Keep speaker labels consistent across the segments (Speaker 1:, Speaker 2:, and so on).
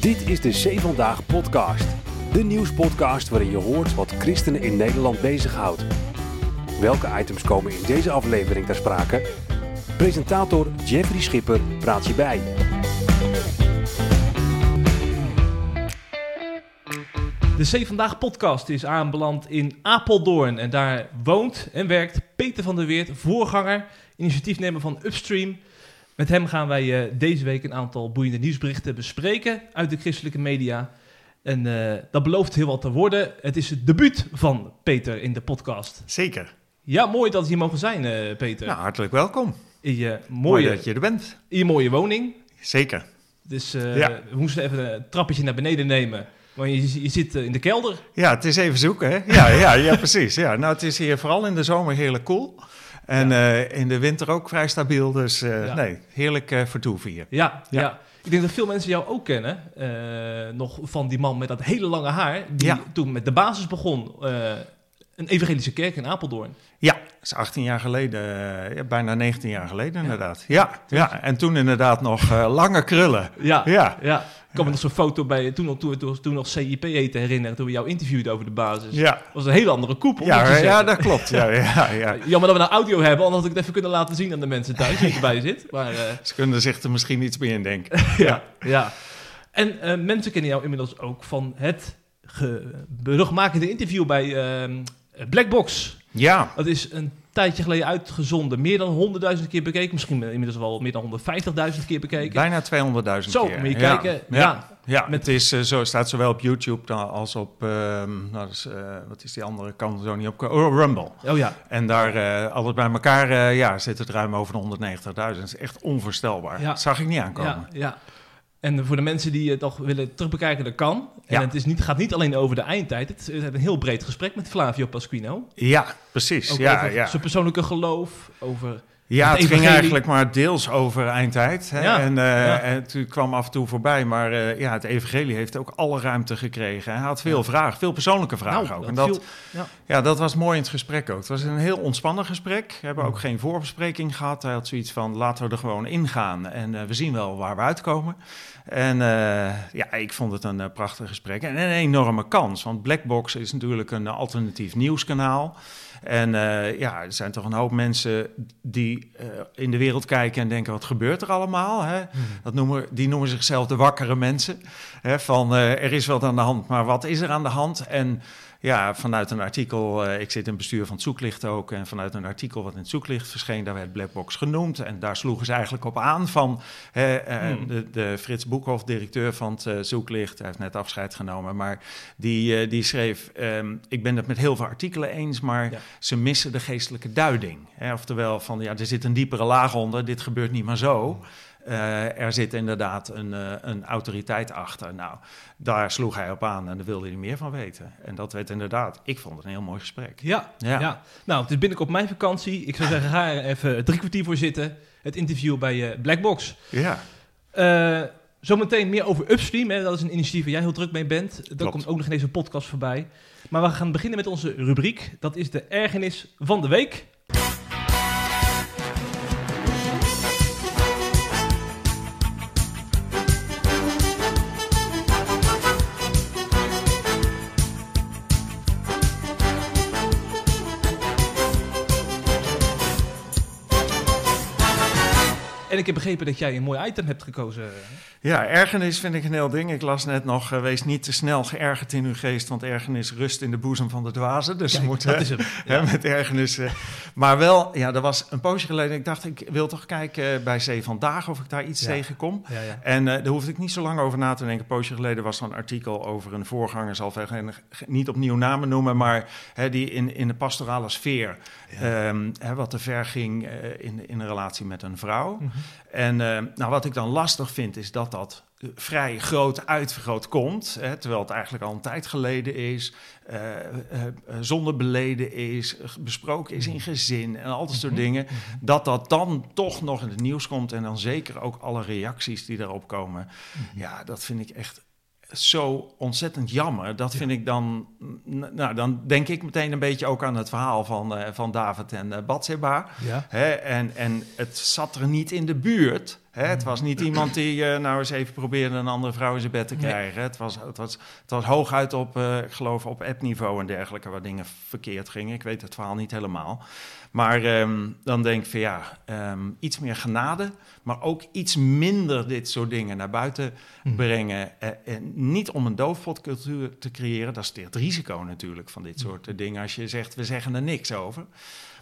Speaker 1: Dit is de Zee Vandaag podcast. De nieuwspodcast waarin je hoort wat christenen in Nederland bezighoudt. Welke items komen in deze aflevering ter sprake? Presentator Jeffrey Schipper praat je bij.
Speaker 2: De C Vandaag podcast is aanbeland in Apeldoorn. En daar woont en werkt Peter van der Weert, voorganger, initiatiefnemer van Upstream. Met hem gaan wij eh, deze week een aantal boeiende nieuwsberichten bespreken uit de christelijke media. En eh, dat belooft heel wat te worden. Het is het debuut van Peter in de podcast.
Speaker 3: Zeker.
Speaker 2: Ja, mooi dat we hier mogen zijn, eh, Peter.
Speaker 3: Nou, hartelijk welkom.
Speaker 2: In je
Speaker 3: Mooi
Speaker 2: mooie,
Speaker 3: dat je er bent.
Speaker 2: in je mooie woning.
Speaker 3: Zeker.
Speaker 2: Dus
Speaker 3: Ja.
Speaker 2: we moesten even een trappetje naar beneden nemen. Want je, je zit in de kelder.
Speaker 3: Ja, het is even zoeken, hè? Ja, ja, ja precies. Ja. Nou, het is hier vooral in de zomer heerlijk koel. En eh, in de winter ook vrij stabiel. Dus eh,
Speaker 2: Ja.
Speaker 3: nee, heerlijk eh vertoeven hier.
Speaker 2: Ja, ja.
Speaker 3: Ja.
Speaker 2: Ik denk dat veel mensen jou ook kennen. eh, nog van die man met dat hele lange haar. Die
Speaker 3: Ja.
Speaker 2: toen met de basis begon. Eh, een evangelische kerk in Apeldoorn.
Speaker 3: Ja, dat is 18 jaar geleden. eh, ja, bijna 19 jaar geleden inderdaad. Ja, ja. en toen inderdaad nog eh, lange krullen.
Speaker 2: Ja,
Speaker 3: Ja.
Speaker 2: ja. Ik kan me nog zo'n foto bij toen, nog- toen, toen, toen nog CIP te herinneren. Toen we jou interviewden over de basis.
Speaker 3: Ja,
Speaker 2: Dat was een hele andere koepel.
Speaker 3: ja, ja, dat klopt. Ja, ja, ja.
Speaker 2: Jammer dat we nou audio hebben, anders had ik het even kunnen laten zien aan de mensen thuis die erbij zit. Maar, eh,
Speaker 3: Ze kunnen zich er misschien iets meer in denken.
Speaker 2: ja, ja. En eh, mensen kennen jou inmiddels ook van het ge- beruchtmakende interview bij ehm, Blackbox.
Speaker 3: Ja,
Speaker 2: Dat is een tijdje geleden uitgezonden. Meer dan 100.000 keer bekeken. Misschien inmiddels wel meer dan 150.000 keer bekeken.
Speaker 3: bijna 200.000
Speaker 2: Zo,
Speaker 3: keer.
Speaker 2: moet je
Speaker 3: Ja.
Speaker 2: kijken. Ja.
Speaker 3: Ja. Ja,
Speaker 2: Met-
Speaker 3: het is, eh, zo staat zowel op YouTube als op, ehm, nou, eh, wat is die andere kant zo niet op, oh, Rumble.
Speaker 2: Oh ja.
Speaker 3: En daar, eh alles bij elkaar, eh, ja, zit het ruim over de 190.000. Dat is echt onvoorstelbaar.
Speaker 2: Ja.
Speaker 3: Dat zag ik niet aankomen.
Speaker 2: Ja, ja. En voor de mensen die het toch willen terugbekijken, dat kan. En
Speaker 3: Ja.
Speaker 2: het is niet, gaat niet alleen over de eindtijd. Het is een heel breed gesprek met Flavio Pasquino.
Speaker 3: Ja, precies.
Speaker 2: Ook
Speaker 3: ja.
Speaker 2: zijn persoonlijke geloof, over...
Speaker 3: ja,
Speaker 2: het
Speaker 3: het ging eigenlijk maar deels over eindtijd. Hè?
Speaker 2: Ja,
Speaker 3: En,
Speaker 2: ja.
Speaker 3: en het kwam af en toe voorbij. Maar eh, ja, het evangelie heeft ook alle ruimte gekregen. Hij had veel vragen, veel persoonlijke vragen
Speaker 2: Nou,
Speaker 3: ook. En dat,
Speaker 2: viel- ja.
Speaker 3: Dat was mooi in het gesprek ook. Het was een heel ontspannen gesprek. We hebben ook geen voorbespreking gehad. Hij had zoiets van, laten we er gewoon ingaan en eh, we zien wel waar we uitkomen. En ja, ik vond het een prachtig gesprek en een enorme kans. Want Blackbox is natuurlijk een alternatief nieuwskanaal. En eh, ja, er zijn toch een hoop mensen die eh, in de wereld kijken en denken, wat gebeurt er allemaal? Hè? Dat noemen, die noemen zichzelf de wakkere mensen. Hè, van eh, er is wat aan de hand, maar wat is er aan de hand? En ja, vanuit een artikel, eh, ik zit in het bestuur van het Zoeklicht ook, en vanuit een artikel wat in het Zoeklicht verscheen, daar werd Blackbox genoemd. En daar sloegen ze eigenlijk op aan van hè, eh,
Speaker 2: Hmm.
Speaker 3: de, de Frits Boekhoff, directeur van het eh, Zoeklicht, hij heeft net afscheid genomen, maar die, die schreef, ehm, ik ben het met heel veel artikelen eens, maar
Speaker 2: Ja.
Speaker 3: ze missen de geestelijke duiding. Hè? Oftewel van, ja, er zit een diepere laag onder, dit gebeurt niet maar zo. Eh, er zit inderdaad een, eh, een autoriteit achter. Nou, daar sloeg hij op aan en daar wilde hij meer van weten. En dat werd inderdaad, ik vond het een heel mooi gesprek.
Speaker 2: Ja, ja.
Speaker 3: Ja.
Speaker 2: Nou, het is binnenkort mijn vakantie. Ik zou zeggen, ga er even drie kwartier voor zitten. Het interview bij eh, Blackbox.
Speaker 3: Ja,
Speaker 2: zometeen meer over Upstream. Hè. Dat is een initiatief waar jij heel druk mee bent. Dat
Speaker 3: Klopt.
Speaker 2: komt ook nog in deze podcast voorbij. Maar we gaan beginnen met onze rubriek. Dat is de ergernis van de week. Heb begrepen dat jij een mooi item hebt gekozen.
Speaker 3: ja, ergernis vind ik een heel ding. Ik las net nog, eh, wees niet te snel geërgerd in uw geest, want ergernis rust in de boezem van de dwazen. Dus
Speaker 2: Kijk,
Speaker 3: we moeten
Speaker 2: dat is hem.
Speaker 3: met ergernis. eh, maar wel, ja, er was een poosje geleden, ik dacht, ik wil toch kijken eh, bij Zee Vandaag of ik daar iets
Speaker 2: Ja. Ja, ja.
Speaker 3: En daar hoefde ik niet zo lang over na te denken. Een poosje geleden was er een artikel over een voorganger, zal ik geen- niet opnieuw namen noemen, maar hè, die in, in de pastorale sfeer, ehm, hè, wat te ver ging in, in een relatie met een vrouw.
Speaker 2: Mhm.
Speaker 3: En eh, nou, wat ik dan lastig vind, is dat dat eh, vrij groot uitvergroot komt. Hè, terwijl het eigenlijk al een tijd geleden is, eh, zonder beleden is, besproken is in gezin en al dat soort
Speaker 2: Mhm.
Speaker 3: dingen. Dat dat dan toch nog in het nieuws komt en dan zeker ook alle reacties die daarop komen. Ja, dat vind ik echt zo ontzettend jammer. Dat vind ik dan... Nou, dan denk ik meteen een beetje ook aan het verhaal van, eh, van David en uh, Batseba.
Speaker 2: Ja.
Speaker 3: Hè? En, en het zat er niet in de buurt Hè, het was niet iemand die uh, nou eens even probeerde een andere vrouw in zijn bed te krijgen. Het, was, het, was, het was hooguit op, uh, ik geloof, op appniveau en dergelijke, waar dingen verkeerd gingen. Ik weet het verhaal niet helemaal. Maar um, dan denk ik van ja, um, iets meer genade, maar ook iets minder dit soort dingen naar buiten mm. brengen. Uh, en niet om een doofpotcultuur te creëren, dat is het risico natuurlijk van dit soort dingen. Als je zegt, we zeggen er niks over.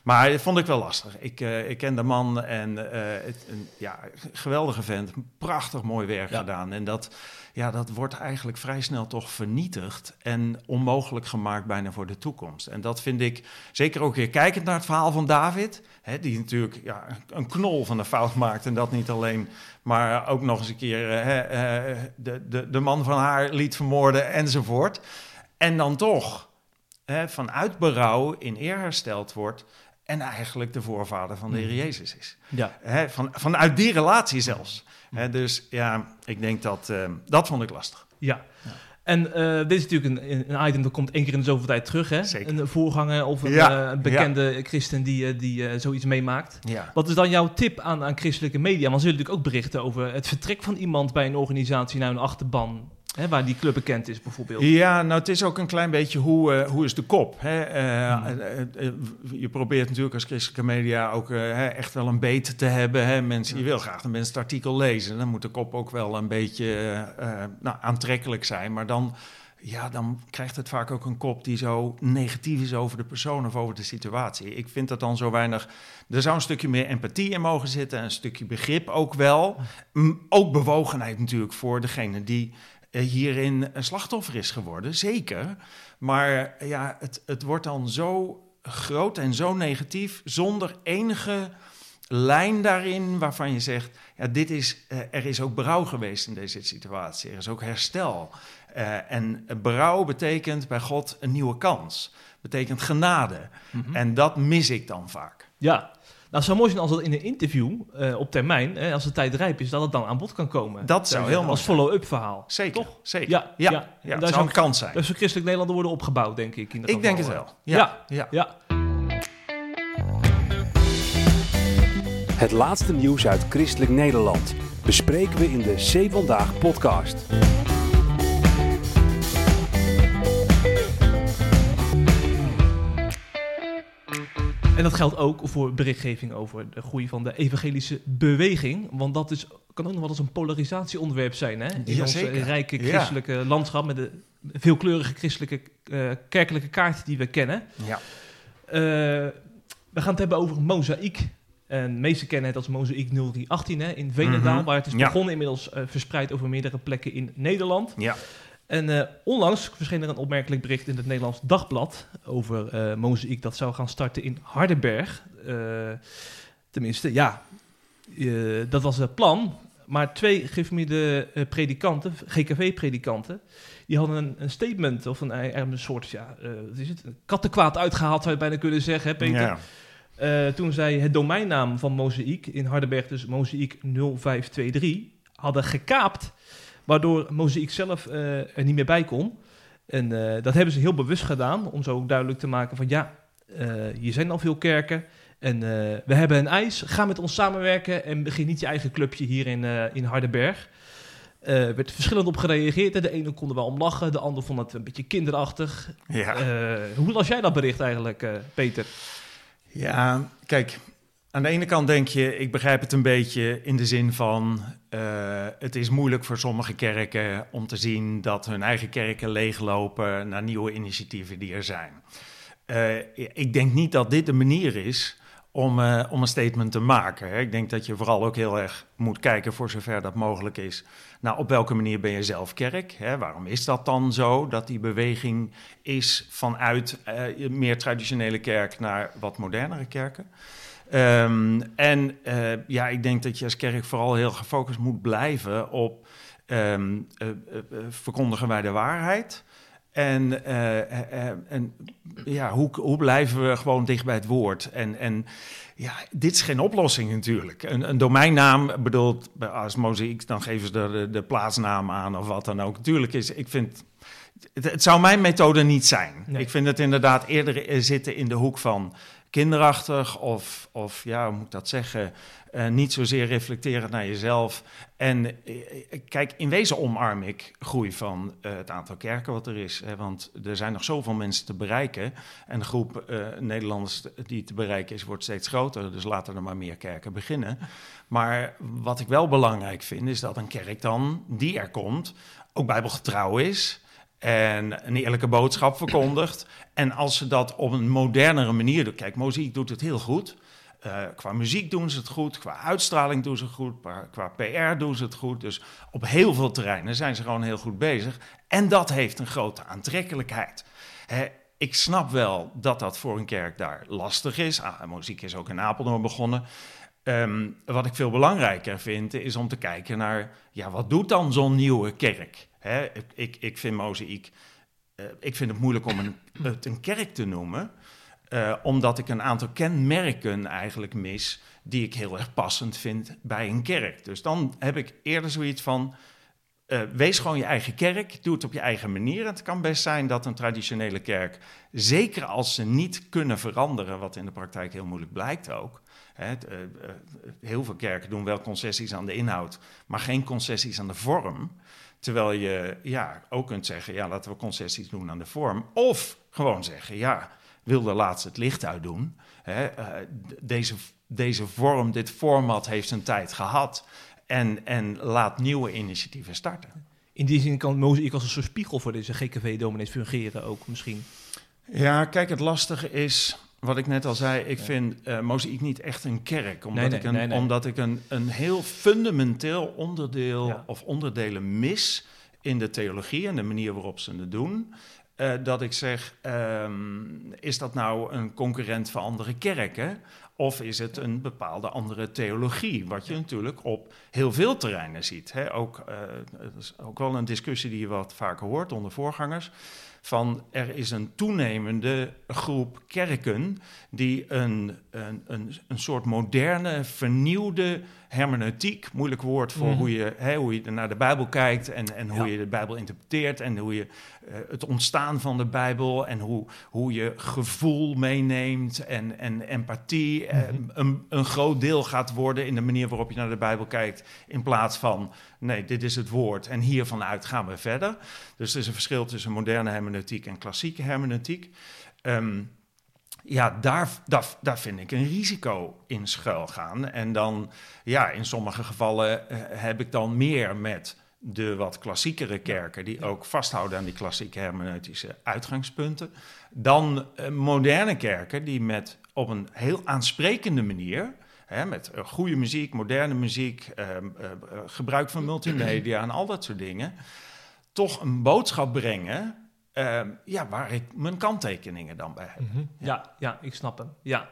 Speaker 3: Maar dat vond ik wel lastig. Ik, uh, ik ken de man en uh, het, een ja, geweldige vent. Prachtig mooi werk ja. gedaan. En dat, ja, dat wordt eigenlijk vrij snel toch vernietigd en onmogelijk gemaakt bijna voor de toekomst. En dat vind ik, zeker ook weer kijkend naar het verhaal van David, hè, die natuurlijk ja, een knol van een fout maakt. En dat niet alleen, maar ook nog eens een keer uh, de, de, de man van haar liet vermoorden enzovoort. En dan toch hè, vanuit berouw in eer hersteld wordt en eigenlijk de voorvader van de Heer Jezus is. Ja. He, van, vanuit die relatie zelfs. He, dus ja, ik denk dat, uh, dat vond ik lastig.
Speaker 2: Ja. ja. En uh, dit is natuurlijk een, een, item dat komt één keer in de zoveel tijd terug. Hè?
Speaker 3: Zeker.
Speaker 2: Een voorganger of een ja. uh, bekende christen die, die zoiets meemaakt.
Speaker 3: Ja.
Speaker 2: Wat is dan jouw tip aan, aan christelijke media? Want ze zullen natuurlijk ook berichten over het vertrek van iemand bij een organisatie naar een achterban. Hè, waar die club bekend is bijvoorbeeld.
Speaker 3: Ja, nou het is ook een klein beetje hoe, uh, hoe is de kop. Hè? Uh, hmm. uh, je probeert natuurlijk als christelijke media ook echt wel een beet te hebben. Hè? Mensen, Je wil graag dat mensen het artikel lezen. Dan moet de kop ook wel een beetje nou, aantrekkelijk zijn. Maar dan, ja, dan krijgt het vaak ook een kop die zo negatief is over de persoon of over de situatie. Ik vind dat dan zo weinig... Er zou een stukje meer empathie in mogen zitten. Een stukje begrip ook wel. Ook bewogenheid natuurlijk voor degene die hierin een slachtoffer is geworden, zeker. Maar ja, het, het wordt dan zo groot en zo negatief, zonder enige lijn daarin waarvan je zegt: ja, dit is, uh, er is ook berouw geweest in deze situatie, er is ook herstel. Uh, en berouw betekent bij God een nieuwe kans, betekent genade. Mm -hmm. En dat mis ik dan vaak.
Speaker 2: Ja, nou, het zou mooi zijn als dat in een interview uh, op termijn, hè, als de tijd rijp is, dat het dan aan bod kan komen.
Speaker 3: Dat zou heel mooi
Speaker 2: Als follow-up verhaal.
Speaker 3: Zeker,
Speaker 2: Toch?
Speaker 3: zeker.
Speaker 2: Ja,
Speaker 3: ja,
Speaker 2: ja.
Speaker 3: ja. dat zou een kans zijn.
Speaker 2: Dus christelijk Nederland worden opgebouwd, denk ik. In
Speaker 3: ik denk het wel.
Speaker 2: Ja, ja. ja.
Speaker 1: Het laatste nieuws uit christelijk Nederland bespreken we in de C Vandaag podcast.
Speaker 2: En dat geldt ook voor berichtgeving over de groei van de evangelische beweging. Want dat is, kan ook nog wel eens een polarisatieonderwerp zijn. Hè? In ons rijke christelijke ja. landschap met de veelkleurige christelijke uh, kerkelijke kaart die we kennen.
Speaker 3: Ja.
Speaker 2: Uh, we gaan het hebben over mozaïek. En de meesten kennen het als Mozaïek 0318 hè, in Venendaal, mm -hmm. waar het is begonnen, ja. inmiddels uh, verspreid over meerdere plekken in Nederland.
Speaker 3: Ja.
Speaker 2: En uh, onlangs verscheen er een opmerkelijk bericht in het Nederlands Dagblad over uh, Mozaïek dat zou gaan starten in Hardenberg. Uh, tenminste, ja, dat was het plan. Maar twee geformeerde predikanten, GKV-predikanten, die hadden een, een, statement of een, een soort, ja, wat is het, een kattenkwaad uitgehaald, zou je bijna kunnen zeggen, hè, Peter? Ja. Uh, toen zij het domeinnaam van Mozaïek in Hardenberg, dus Mozaïek 0523, hadden gekaapt, waardoor Mozaïek zelf uh, er niet meer bij kon. En uh, dat hebben ze heel bewust gedaan, om zo ook duidelijk te maken van ja, hier zijn al veel kerken en we hebben een eis, ga met ons samenwerken en begin niet je eigen clubje hier in, in Hardenberg. Er werd verschillend op gereageerd. De ene kon er wel om lachen, de ander vond het een beetje kinderachtig.
Speaker 3: Ja.
Speaker 2: hoe las jij dat bericht eigenlijk, Peter?
Speaker 3: Ja, kijk, aan de ene kant denk je, ik begrijp het een beetje in de zin van, uh, het is moeilijk voor sommige kerken om te zien dat hun eigen kerken leeglopen naar nieuwe initiatieven die er zijn. Uh, ik denk niet dat dit de manier is om, uh, om een statement te maken. Hè. Ik denk dat je vooral ook heel erg moet kijken, voor zover dat mogelijk is, nou, op welke manier ben je zelf kerk? Hè? Waarom is dat dan zo, dat die beweging is vanuit uh, meer traditionele kerk naar wat modernere kerken? Um, en uh, ja, ik denk dat je als kerk vooral heel gefocust moet blijven op uh, verkondigen wij de waarheid. En, en ja, hoe, hoe blijven we gewoon dicht bij het woord? En, en ja, dit is geen oplossing natuurlijk. Een, een domeinnaam bedoelt, als Mozaïek, dan geven ze er de, de, plaatsnaam aan of wat dan ook. Natuurlijk is, ik vind, het, het zou mijn methode niet zijn. Nee. Ik vind het inderdaad eerder zitten in de hoek van, kinderachtig of, of ja, hoe moet ik dat zeggen, uh, niet zozeer reflecterend naar jezelf. En uh, kijk, in wezen omarm ik groei van het aantal kerken wat er is. Hè, want er zijn nog zoveel mensen te bereiken. En de groep Nederlanders die te bereiken is, wordt steeds groter. Dus laten er maar meer kerken beginnen. Maar wat ik wel belangrijk vind, is dat een kerk dan, die er komt, ook bijbelgetrouw is en een eerlijke boodschap verkondigt. En als ze dat op een modernere manier doen. Kijk, Moziek doet het heel goed. Uh, qua muziek doen ze het goed, qua uitstraling doen ze het goed, qua, qua, PR doen ze het goed. Dus op heel veel terreinen zijn ze gewoon heel goed bezig. En dat heeft een grote aantrekkelijkheid. Hè, ik snap wel dat dat voor een kerk daar lastig is. Ah, muziek is ook in Apeldoorn begonnen. Um, wat ik veel belangrijker vind, is om te kijken naar, ja, wat doet dan zo'n nieuwe kerk? Hè, ik, ik vind mozaïek, uh, ik vind het moeilijk om een, het een kerk te noemen, uh, omdat ik een aantal kenmerken eigenlijk mis die ik heel erg passend vind bij een kerk. Dus dan heb ik eerder zoiets van, uh, wees gewoon je eigen kerk, doe het op je eigen manier. Het kan best zijn dat een traditionele kerk, zeker als ze niet kunnen veranderen, wat in de praktijk heel moeilijk blijkt ook, Hè, uh, uh, heel veel kerken doen wel concessies aan de inhoud, maar geen concessies aan de vorm. Terwijl je ja, ook kunt zeggen, ja, laten we concessies doen aan de vorm. Of gewoon zeggen, ja, wil de laatste het licht uitdoen. Hè, uh, deze, deze vorm, dit format heeft zijn tijd gehad. En, en laat nieuwe initiatieven starten.
Speaker 2: In die zin kan Mozaïek als een soort spiegel voor deze GKV-dominees fungeren ook misschien.
Speaker 3: Ja, kijk, het lastige is wat ik net al zei, ik vind uh, Mozaïek niet echt een kerk. Omdat
Speaker 2: Nee, nee,
Speaker 3: ik, een,
Speaker 2: nee.
Speaker 3: Omdat ik een, een heel fundamenteel onderdeel
Speaker 2: Ja.
Speaker 3: of onderdelen mis in de theologie en de manier waarop ze het doen. Eh, dat ik zeg, ehm, is dat nou een concurrent van andere kerken? Of is het een bepaalde andere theologie? Wat je natuurlijk op heel veel terreinen ziet. Hè? Ook, eh, dat is ook wel een discussie die je wat vaker hoort onder voorgangers van er is een toenemende groep kerken die een, een, een, een soort moderne, vernieuwde hermeneutiek, moeilijk woord voor
Speaker 2: Mhm.
Speaker 3: hoe, je, hè, hoe je naar de Bijbel kijkt en, en hoe
Speaker 2: Ja.
Speaker 3: je de Bijbel interpreteert en hoe je eh, het ontstaan van de Bijbel en hoe, hoe je gevoel meeneemt en, en empathie eh,
Speaker 2: Mhm.
Speaker 3: een, een groot deel gaat worden in de manier waarop je naar de Bijbel kijkt, in plaats van nee, dit is het woord en hiervanuit gaan we verder. Dus er is een verschil tussen moderne hermeneutiek en klassieke hermeneutiek. Ehm, ja, daar, daar, daar vind ik een risico in schuil gaan. En dan, ja, in sommige gevallen eh, heb ik dan meer met de wat klassiekere kerken, die ook vasthouden aan die klassieke hermeneutische uitgangspunten, dan eh, moderne kerken die met op een heel aansprekende manier, hè, met eh, goede muziek, moderne muziek, eh, eh, eh, gebruik van multimedia en al dat soort dingen, toch een boodschap brengen eh, ja, waar ik mijn kanttekeningen dan bij heb.
Speaker 2: Mhm. Ja, ja, ik snap hem. Ja.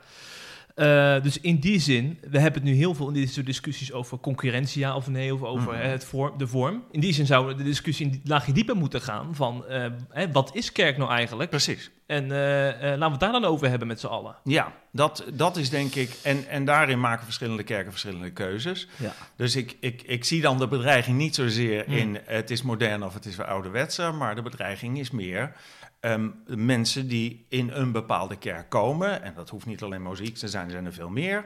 Speaker 2: Eh, dus in die zin, we hebben het nu heel veel in deze soort discussies over concurrentie, ja of nee, of over
Speaker 3: Mhm.
Speaker 2: het vorm, de vorm. In die zin zou de discussie een laagje dieper moeten gaan van eh, hè, wat is kerk nou eigenlijk?
Speaker 3: Precies.
Speaker 2: En eh, eh, laten we het daar dan over hebben met z'n allen.
Speaker 3: Ja, dat, dat is denk ik. En, en daarin maken verschillende kerken verschillende keuzes.
Speaker 2: Ja.
Speaker 3: Dus ik, ik, ik zie dan de bedreiging niet zozeer
Speaker 2: Hmm.
Speaker 3: in het is modern of het is weer ouderwetse, maar de bedreiging is meer ehm, mensen die in een bepaalde kerk komen. En dat hoeft niet alleen muziek te zijn, er zijn er veel meer.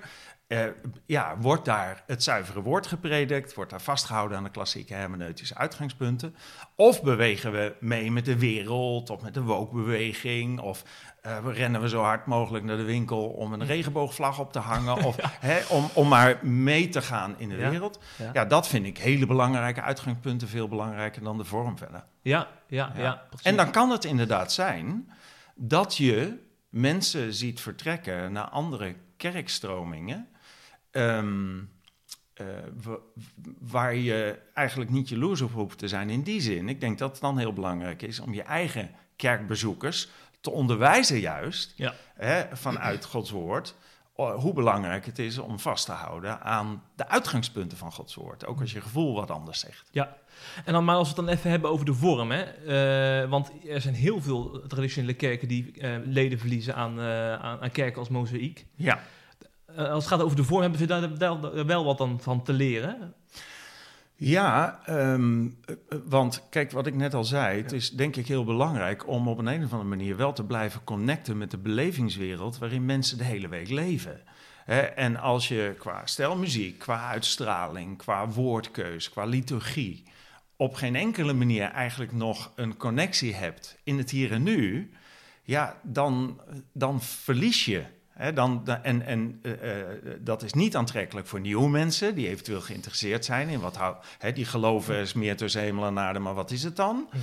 Speaker 3: Eh, ja, wordt daar het zuivere woord gepredikt? Wordt daar vastgehouden aan de klassieke hermeneutische uitgangspunten? Of bewegen we mee met de wereld of met de woke-beweging? Of we rennen we zo hard mogelijk naar de winkel om een regenboogvlag op te hangen? Of hè, om, om maar mee te gaan in de
Speaker 2: Ja.
Speaker 3: wereld?
Speaker 2: Ja.
Speaker 3: Ja, dat vind ik hele belangrijke uitgangspunten, veel belangrijker dan de vorm verder.
Speaker 2: Ja, ja, ja.
Speaker 3: En dan kan het inderdaad zijn dat je mensen ziet vertrekken naar andere kerkstromingen. Ehm, eh, wa- waar je eigenlijk niet jaloers op hoeft te zijn in die zin. Ik denk dat het dan heel belangrijk is om je eigen kerkbezoekers te onderwijzen juist
Speaker 2: Ja.
Speaker 3: hè, vanuit Gods woord. Hoe belangrijk het is om vast te houden aan de uitgangspunten van Gods woord. Ook als je gevoel wat anders zegt.
Speaker 2: Ja, en dan maar als we het dan even hebben over de vorm, hè? Eh, want er zijn heel veel traditionele kerken die eh, leden verliezen aan, aan, aan kerken als mozaïek.
Speaker 3: Ja.
Speaker 2: Eh, als het gaat over de vorm, hebben we daar wel, wel wat dan van te leren.
Speaker 3: Ja, ehm, eh, eh, want kijk, wat ik net al zei, het is denk ik heel belangrijk om op een, een of andere manier wel te blijven connecten met de belevingswereld waarin mensen de hele week leven. En als je qua stijl muziek, qua uitstraling, qua woordkeus, qua liturgie, op geen enkele manier eigenlijk nog een connectie hebt in het hier en nu, ja, dan, dan verlies je dan, en en uh, dat is niet aantrekkelijk voor nieuwe mensen die eventueel geïnteresseerd zijn in wat he, die geloven is meer tussen hemel en aarde, maar wat is het dan? Mhm.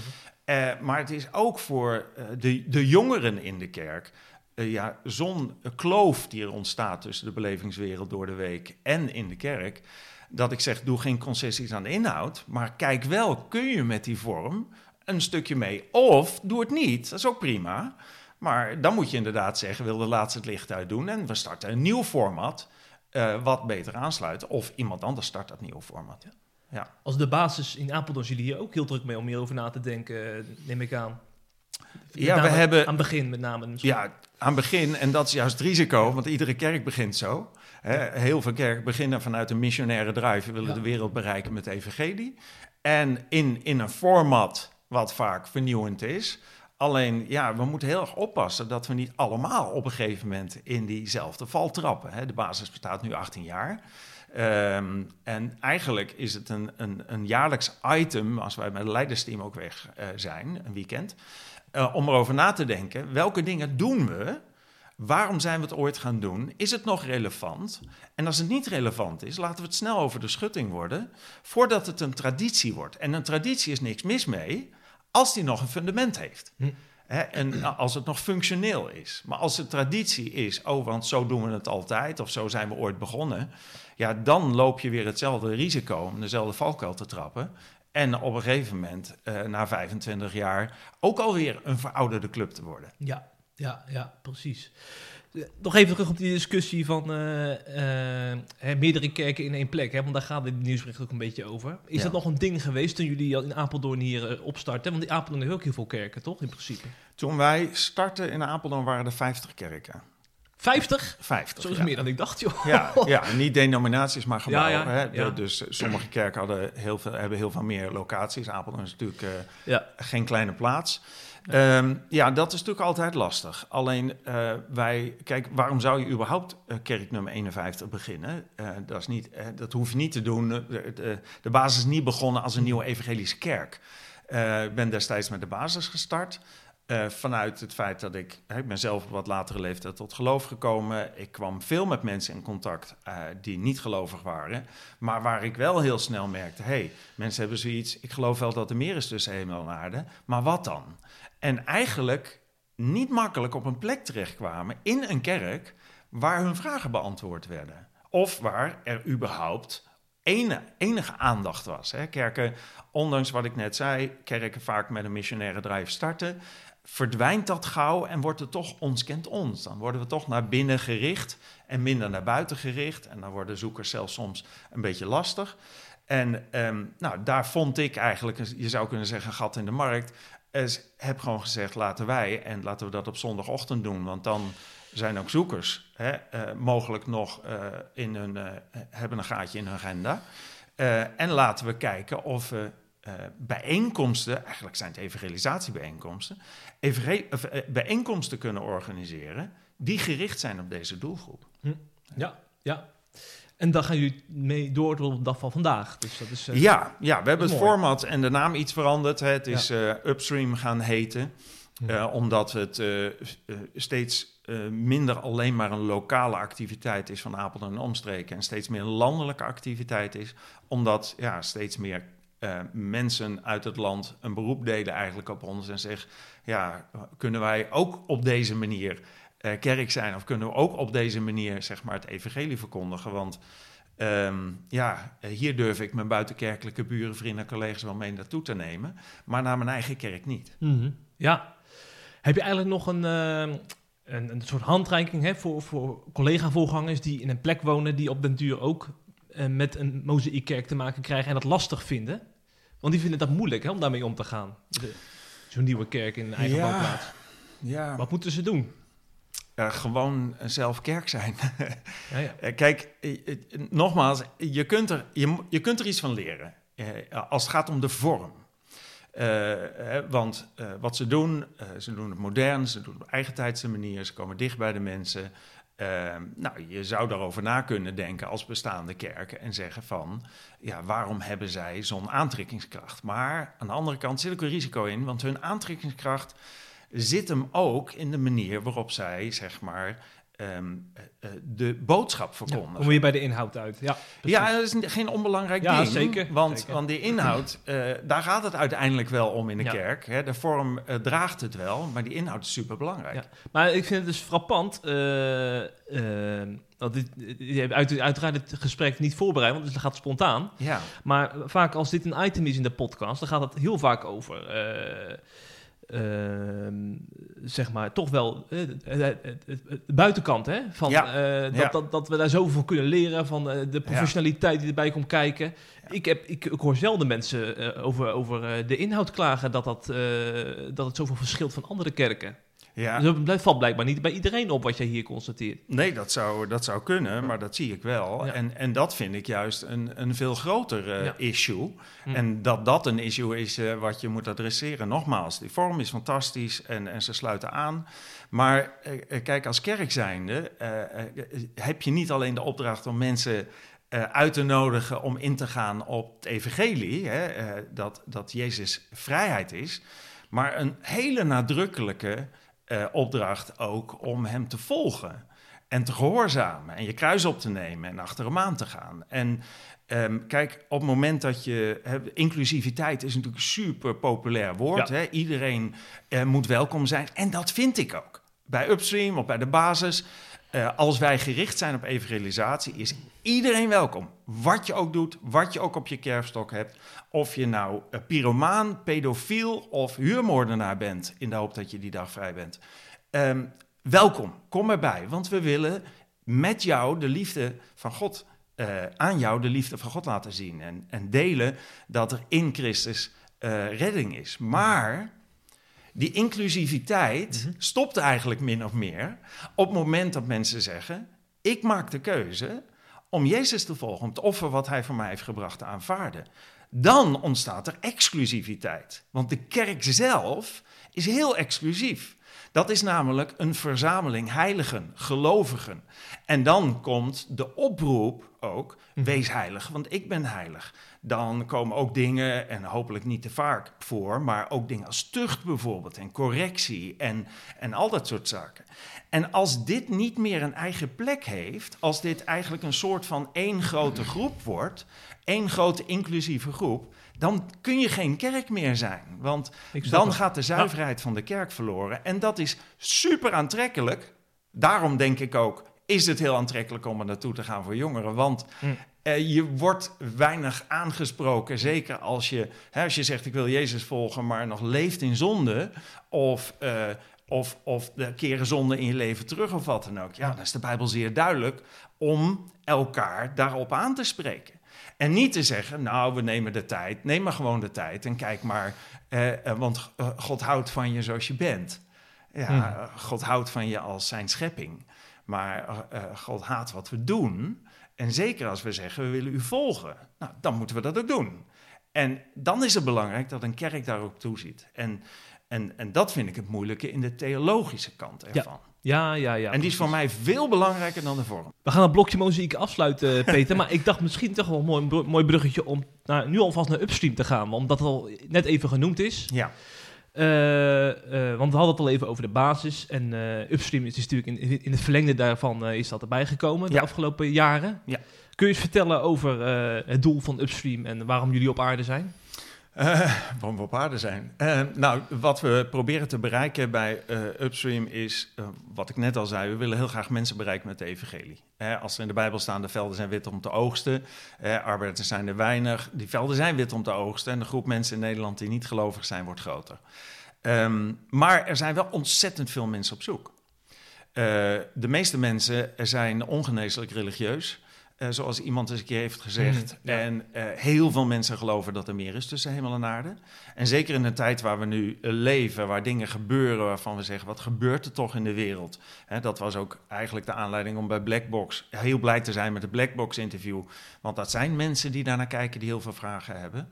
Speaker 3: Uh, maar het is ook voor de, de jongeren in de kerk. ja, zo'n kloof die er ontstaat tussen de belevingswereld door de week en in de kerk. Dat ik zeg, doe geen concessies aan de inhoud, maar kijk wel, kun je met die vorm een stukje mee? Of doe het niet, dat is ook prima. Maar dan moet je inderdaad zeggen, wil de laatste het licht uit doen en we starten een nieuw format uh, wat beter aansluit. Of iemand anders start dat nieuwe format. Ja. ja.
Speaker 2: Als de basis in Apeldoorn jullie hier ook heel druk mee om hierover na te denken, neem ik aan.
Speaker 3: ja, we hebben...
Speaker 2: Aan het begin met name.
Speaker 3: Ja, aan het begin. En dat is juist het risico, want iedere kerk begint zo. Hè, heel veel kerken beginnen vanuit een missionaire drive. We willen de wereld bereiken met de evangelie. En in, in een format wat vaak vernieuwend is... Alleen, ja, we moeten heel erg oppassen dat we niet allemaal op een gegeven moment in diezelfde val trappen. Hè. De basis bestaat nu 18 jaar. Ehm, en eigenlijk is het een, een, een, jaarlijks item, als wij met het leidersteam ook weg uh, zijn, een weekend, uh, om erover na te denken, welke dingen doen we? Waarom zijn we het ooit gaan doen? Is het nog relevant? En als het niet relevant is, laten we het snel over de schutting worden, voordat het een traditie wordt. En een traditie is niks mis mee, als die nog een fundament heeft. Hm. en als het nog functioneel is. Maar als het traditie is, oh, want zo doen we het altijd, of zo zijn we ooit begonnen, ja, dan loop je weer hetzelfde risico om dezelfde valkuil te trappen. En op een gegeven moment, uh, na 25 jaar, ook alweer een verouderde club te worden.
Speaker 2: Ja, ja, ja, precies. Nog even terug op die discussie van uh, uh, meerdere kerken in één plek. Hè? Want daar gaat dit nieuwsbericht ook een beetje over. Is dat nog een ding geweest toen jullie in Apeldoorn hier uh, opstarten? Want in Apeldoorn heeft ook heel veel kerken, toch? In principe.
Speaker 3: Toen wij startten in Apeldoorn waren er 50 kerken.
Speaker 2: 50?
Speaker 3: 50.
Speaker 2: Zo is meer dan ik dacht, joh.
Speaker 3: Ja, ja niet denominaties, maar gebouwen. Ja, ja, Dus sommige kerken hadden heel veel, hebben heel veel meer locaties. Apeldoorn is natuurlijk geen kleine plaats. Ehm, ja, dat is natuurlijk altijd lastig. Alleen uh, wij, kijk, waarom zou je überhaupt uh, kerk nummer 51 beginnen? Uh, dat, is niet, dat hoef je niet te doen. De, de, basis is niet begonnen als een nieuwe evangelische kerk. ik ben destijds met de basis gestart. Vanuit het feit dat ik, ik ben zelf op wat latere leeftijd tot geloof gekomen. Ik kwam veel met mensen in contact die niet gelovig waren. Maar waar ik wel heel snel merkte, hey, mensen hebben zoiets, ik geloof wel dat er meer is tussen hemel en aarde. Maar wat dan? En eigenlijk niet makkelijk op een plek terechtkwamen in een kerk waar hun vragen beantwoord werden. Of waar er überhaupt enige, aandacht was. Hè. Kerken, ondanks wat ik net zei, kerken vaak met een missionaire drive starten, verdwijnt dat gauw en wordt het toch ons kent ons. Dan worden we toch naar binnen gericht en minder naar buiten gericht. En dan worden zoekers zelfs soms een beetje lastig. En ehm, nou, daar vond ik eigenlijk, je zou kunnen zeggen, gat in de markt heb gewoon gezegd, laten wij en laten we dat op zondagochtend doen. Want dan zijn ook zoekers hè, uh, mogelijk nog uh, in hun, uh, hebben een gaatje in hun agenda. en laten we kijken of we bijeenkomsten, eigenlijk zijn het evangelisatiebijeenkomsten, bijeenkomsten kunnen organiseren die gericht zijn op deze doelgroep.
Speaker 2: Hm. Ja, ja. En dan gaan jullie mee door tot de dag van vandaag. Dus dat is,
Speaker 3: uh, ja, ja, we hebben het format en de naam iets veranderd. Het is ja. uh, Upstream gaan heten. Uh, omdat het steeds minder alleen maar een lokale activiteit is van Apeldoorn en omstreken. En steeds meer een landelijke activiteit is. Omdat ja, steeds meer mensen uit het land een beroep deden eigenlijk op ons. En zeggen, ja, kunnen wij ook op deze manier uh, kerk zijn? Of kunnen we ook op deze manier zeg maar, het evangelie verkondigen? Want um, ja, eh, hier durf ik mijn buitenkerkelijke buren, vrienden en collega's wel mee naartoe te nemen. Maar naar mijn eigen kerk niet.
Speaker 2: -hmm. Ja. Heb je eigenlijk nog een, uh, een, een, soort handreiking hè, voor, voor collega-voorgangers die in een plek wonen... die op den duur ook met een mozaïekkerk te maken krijgen en dat lastig vinden? Want die vinden dat moeilijk hè, om daarmee om te gaan. Zo'n nieuwe kerk in een eigen ja. woonplaats. Ja. Wat moeten ze doen?
Speaker 3: uh, gewoon zelf kerk zijn. ja, ja. Eh, kijk, nogmaals, je kunt, er, je, je kunt er iets van leren. als het gaat om de vorm. want wat ze doen, ze doen het modern, ze doen het op eigen tijdse manier, ze komen dicht bij de mensen. Ehm, nou, je zou daarover na kunnen denken als bestaande kerken en zeggen van, ja, waarom hebben zij zo'n aantrekkingskracht? Maar aan de andere kant zit ook een risico in, want hun aantrekkingskracht zit hem ook in de manier waarop zij, zeg maar, Ehm, eh, eh, de boodschap verkondigen. Ja,
Speaker 2: kom je bij de inhoud uit. Ja,
Speaker 3: ja dat is geen onbelangrijk
Speaker 2: ja,
Speaker 3: ding.
Speaker 2: Zeker,
Speaker 3: want,
Speaker 2: zeker.
Speaker 3: want die inhoud, uh, daar gaat het uiteindelijk wel om in de kerk. Hè. De vorm uh, draagt het wel, maar die inhoud is super belangrijk.
Speaker 2: Maar ik vind het dus frappant. want dit, je hebt uit, uiteraard het gesprek niet voorbereid, want dat gaat spontaan.
Speaker 3: Ja.
Speaker 2: Maar vaak als dit een item is in de podcast, dan gaat het heel vaak over zeg maar, toch wel uh, de buitenkant, hè? Van, ja. uh, dat, ja. dat, dat we daar zoveel van kunnen leren, van de professionaliteit die erbij komt kijken. Ik, heb, ik, ik, hoor zelden mensen over, over de inhoud klagen dat, dat, dat het zoveel verschilt van andere kerken.
Speaker 3: Ja.
Speaker 2: Dus dat valt blijkbaar niet bij iedereen op wat jij hier constateert.
Speaker 3: Nee, dat zou, dat zou kunnen, maar dat zie ik wel. Ja. En, en dat vind ik juist een, een veel groter uh, ja. issue. Hm. En dat dat een issue is uh, wat je moet adresseren. Nogmaals, die vorm is fantastisch en, en ze sluiten aan. Maar uh, kijk, als kerk zijnde heb je niet alleen de opdracht om mensen... uit te nodigen om in te gaan op het evangelie, hè, dat, dat Jezus vrijheid is, maar een hele nadrukkelijke uh, opdracht ook om hem te volgen en te gehoorzamen en je kruis op te nemen en achter hem aan te gaan. En um, kijk, op het moment dat je. He, inclusiviteit is natuurlijk een super populair woord. Ja. Hè? Iedereen uh, moet welkom zijn. En dat vind ik ook. Bij Upstream of bij de basis. Uh, als wij gericht zijn op evangelisatie, is iedereen welkom. Wat je ook doet, wat je ook op je kerfstok hebt. Of je nou uh, pyromaan, pedofiel of huurmoordenaar bent, in de hoop dat je die dag vrij bent. Um, welkom, kom erbij, want we willen met jou de liefde van God, uh, aan jou de liefde van God laten zien. En, en delen dat er in Christus redding is. Maar die inclusiviteit mm -hmm. stopt eigenlijk min of meer op het moment dat mensen zeggen: Ik maak de keuze om Jezus te volgen, om het offer wat hij voor mij heeft gebracht te aanvaarden. Dan ontstaat er exclusiviteit. Want de kerk zelf is heel exclusief. Dat is namelijk een verzameling heiligen, gelovigen. En dan komt de oproep ook: wees heilig, want ik ben heilig. Dan komen ook dingen, en hopelijk niet te vaak voor, maar ook dingen als tucht bijvoorbeeld en correctie en, en al dat soort zaken. En als dit niet meer een eigen plek heeft, als dit eigenlijk een soort van één grote groep wordt, één grote inclusieve groep, dan kun je geen kerk meer zijn. Want dan gaat de zuiverheid van de kerk verloren. En dat is super aantrekkelijk. Daarom denk ik ook, is het heel aantrekkelijk om er naartoe te gaan voor jongeren. Want mm. uh, je wordt weinig aangesproken. Zeker als je, hè, als je zegt, ik wil Jezus volgen, maar nog leeft in zonde. Of... Uh, of, of de keren zonde in je leven terug of wat dan ook. Ja, dan is de Bijbel zeer duidelijk om elkaar daarop aan te spreken. En niet te zeggen, nou, we nemen de tijd. Neem maar gewoon de tijd en kijk maar, eh, want God houdt van je zoals je bent. Ja, hmm. God houdt van je als zijn schepping. Maar uh, God haat wat we doen. En zeker als we zeggen, we willen u volgen. Nou, dan moeten we dat ook doen. En dan is het belangrijk dat een kerk daar ook toe ziet. En, en, en dat vind ik het moeilijke in de theologische kant ervan.
Speaker 2: Ja, ja, ja.
Speaker 3: En die is voor mij veel belangrijker dan de vorm.
Speaker 2: We gaan het blokje mozaïek afsluiten, Peter. maar ik dacht misschien toch wel een mooi, mooi bruggetje om nou, nu alvast naar Upstream te gaan. Omdat het al net even genoemd is.
Speaker 3: Ja.
Speaker 2: Uh, uh, want we hadden het al even over de basis. En uh, Upstream is natuurlijk in, in het verlengde daarvan is dat erbij gekomen de
Speaker 3: ja.
Speaker 2: afgelopen jaren.
Speaker 3: Ja.
Speaker 2: Kun je eens vertellen over het doel van Upstream en waarom jullie op aarde zijn?
Speaker 3: Uh, waarom we op aarde zijn. Uh, nou, wat we proberen te bereiken bij uh, Upstream is, wat ik net al zei, we willen heel graag mensen bereiken met de evangelie. als er in de Bijbel staan, de velden zijn wit om te oogsten, arbeiders zijn er weinig, die velden zijn wit om te oogsten en de groep mensen in Nederland die niet gelovig zijn, wordt groter. Um, maar er zijn wel ontzettend veel mensen op zoek. de meeste mensen zijn ongeneeslijk religieus. Eh, zoals iemand eens een keer heeft gezegd.
Speaker 2: Ja.
Speaker 3: En eh, heel veel mensen geloven dat er meer is tussen hemel en aarde. En zeker in een tijd waar we nu eh, leven, waar dingen gebeuren waarvan we zeggen: wat gebeurt er toch in de wereld? Hè, dat was ook eigenlijk de aanleiding om bij Blackbox heel blij te zijn met het Blackbox-interview. Want dat zijn mensen die daarnaar kijken, die heel veel vragen hebben.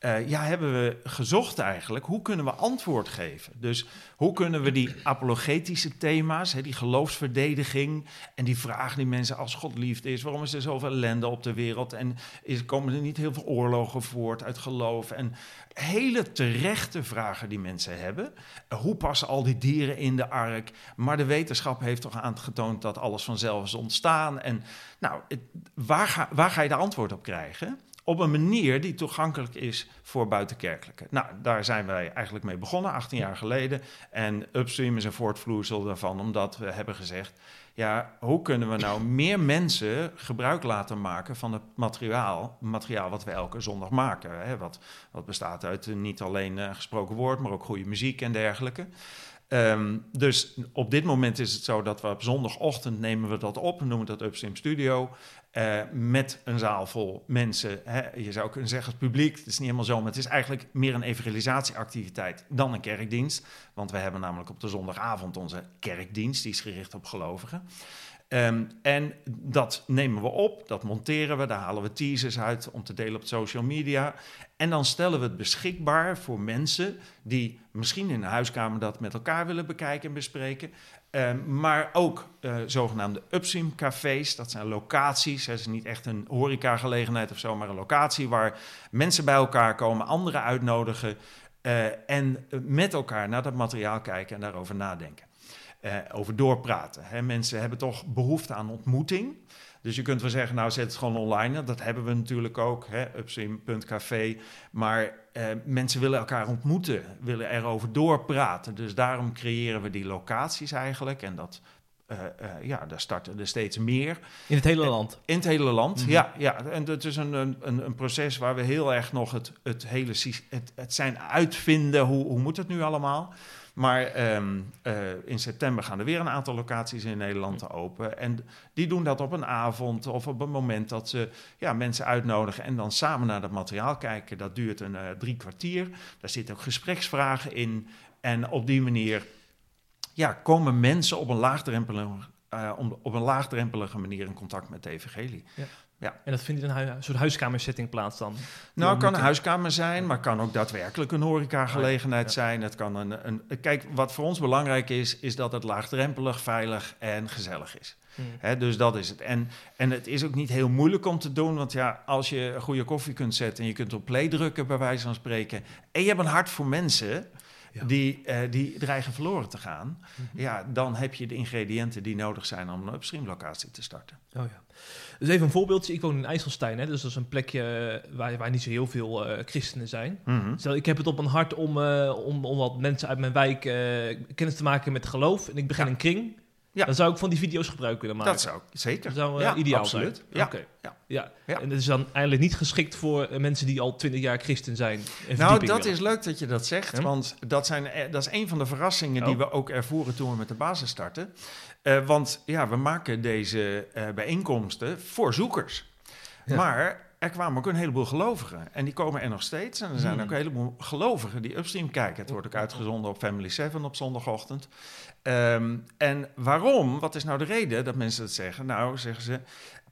Speaker 3: Eh, ja, hebben we gezocht eigenlijk, hoe kunnen we antwoord geven? Dus hoe kunnen we die apologetische thema's, hè, die geloofsverdediging en die vraag die mensen als God liefde is, waarom is er zoveel ellende op de wereld en is, komen er niet heel veel oorlogen voort uit geloof en hele terechte vragen die mensen hebben. Hoe passen al die dieren in de ark? Maar de wetenschap heeft toch aangetoond dat alles vanzelf is ontstaan en nou, waar, ga, waar ga je de antwoord op krijgen? Op een manier die toegankelijk is voor buitenkerkelijke. Nou, daar zijn wij eigenlijk mee begonnen, 18 jaar geleden. En Upstream is een voortvloeisel daarvan, omdat we hebben gezegd... ja, hoe kunnen we nou meer mensen gebruik laten maken van het materiaal... materiaal wat we elke zondag maken. Hè? Wat, wat bestaat uit eh, niet alleen eh, gesproken woord, maar ook goede muziek en dergelijke. Ehm, dus op dit moment is het zo dat we op zondagochtend nemen we dat op, noemen dat Upstream Studio, eh, met een zaal vol mensen. Hè. Je zou kunnen zeggen het publiek, het is niet helemaal zo, maar het is eigenlijk meer een evangelisatieactiviteit dan een kerkdienst. Want we hebben namelijk op de zondagavond onze kerkdienst, die is gericht op gelovigen. Ehm, en dat nemen we op, dat monteren we, daar halen we teasers uit om te delen op social media. En dan stellen we het beschikbaar voor mensen die misschien in de huiskamer dat met elkaar willen bekijken en bespreken. Ehm, maar ook eh, zogenaamde upstream cafés, dat zijn locaties. Het is niet echt een horecagelegenheid of zo, maar een locatie waar mensen bij elkaar komen, anderen uitnodigen eh, en met elkaar naar dat materiaal kijken en daarover nadenken. Eh, over doorpraten. Hè. Mensen hebben toch behoefte aan ontmoeting. Dus je kunt wel zeggen, nou zet het gewoon online. Dat hebben we natuurlijk ook, upstream.café. Maar eh, mensen willen elkaar ontmoeten, willen erover doorpraten. Dus daarom creëren we die locaties eigenlijk. En dat, eh, eh, ja, daar starten er steeds meer.
Speaker 2: In het hele land.
Speaker 3: In het hele land,
Speaker 2: Mhm.
Speaker 3: ja, ja. En dat is een, een, een proces waar we heel erg nog het, het hele het, het zijn uitvinden. Hoe, hoe moet het nu allemaal? Maar ehm, eh, in september gaan er weer een aantal locaties in Nederland open. En die doen dat op een avond of op een moment dat ze ja, mensen uitnodigen en dan samen naar dat materiaal kijken. Dat duurt een eh, drie kwartier. Daar zitten ook gespreksvragen in. En op die manier ja, komen mensen op een laagdrempelige, eh, om- op een laagdrempelige manier in contact met de evangelie.
Speaker 2: En dat vindt in een, soort huiskamersetting plaats dan.
Speaker 3: Nou, het kan een huiskamer zijn, maar het kan ook daadwerkelijk een horecagelegenheid
Speaker 2: Ja.
Speaker 3: zijn. Het kan een, een, kijk, wat voor ons belangrijk is, is dat het laagdrempelig, veilig en gezellig is.
Speaker 2: Hmm.
Speaker 3: Hè, dus dat is het. En, en het is ook niet heel moeilijk om te doen, want ja, als je een goede koffie kunt zetten en je kunt op play drukken, bij wijze van spreken, en je hebt een hart voor mensen
Speaker 2: Ja.
Speaker 3: die, eh, die dreigen verloren te gaan,
Speaker 2: Mhm.
Speaker 3: ja, dan heb je de ingrediënten die nodig zijn om een upstream locatie te starten.
Speaker 2: Oh ja. Dus even een voorbeeldje. Ik woon in IJsselstein, hè, dus dat is een plekje eh, waar, waar niet zo heel veel eh, christenen zijn. Stel, ik heb het op een hart om, eh, om, om wat mensen uit mijn wijk kennis te maken met geloof. En ik begin
Speaker 3: Ja.
Speaker 2: een kring.
Speaker 3: Ja.
Speaker 2: Dan zou ik van die video's gebruik kunnen maken.
Speaker 3: Dat zou ik zeker.
Speaker 2: Dat zou
Speaker 3: Ja,
Speaker 2: ideaal
Speaker 3: absoluut.
Speaker 2: zijn.
Speaker 3: Ja. Ja.
Speaker 2: Ja.
Speaker 3: Ja.
Speaker 2: En dat is dan eigenlijk niet geschikt voor mensen die al twintig jaar christen zijn.
Speaker 3: Nou, dat is leuk dat je dat zegt, want dat, zijn, dat is een van de verrassingen die
Speaker 2: Oh.
Speaker 3: we ook ervoeren toen we met de basis starten. Eh, want ja, we maken deze eh, bijeenkomsten voor zoekers.
Speaker 2: Ja.
Speaker 3: Maar er kwamen ook een heleboel gelovigen. En die komen er nog steeds. En er zijn
Speaker 2: Hmm.
Speaker 3: ook een heleboel gelovigen die Upstream kijken. Het wordt ook uitgezonden op Family 7 op zondagochtend. Ehm, en waarom? Wat is nou de reden dat mensen dat zeggen? Nou, zeggen ze...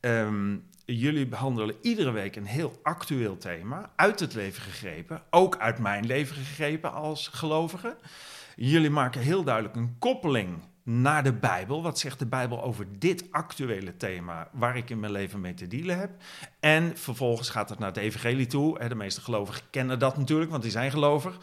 Speaker 3: ehm, jullie behandelen iedere week een heel actueel thema, uit het leven gegrepen, ook uit mijn leven gegrepen als gelovige. Jullie maken heel duidelijk een koppeling naar de Bijbel. Wat zegt de Bijbel over dit actuele thema waar ik in mijn leven mee te dealen heb? En vervolgens gaat het naar de evangelie toe. De meeste gelovigen kennen dat natuurlijk, want die zijn gelovig.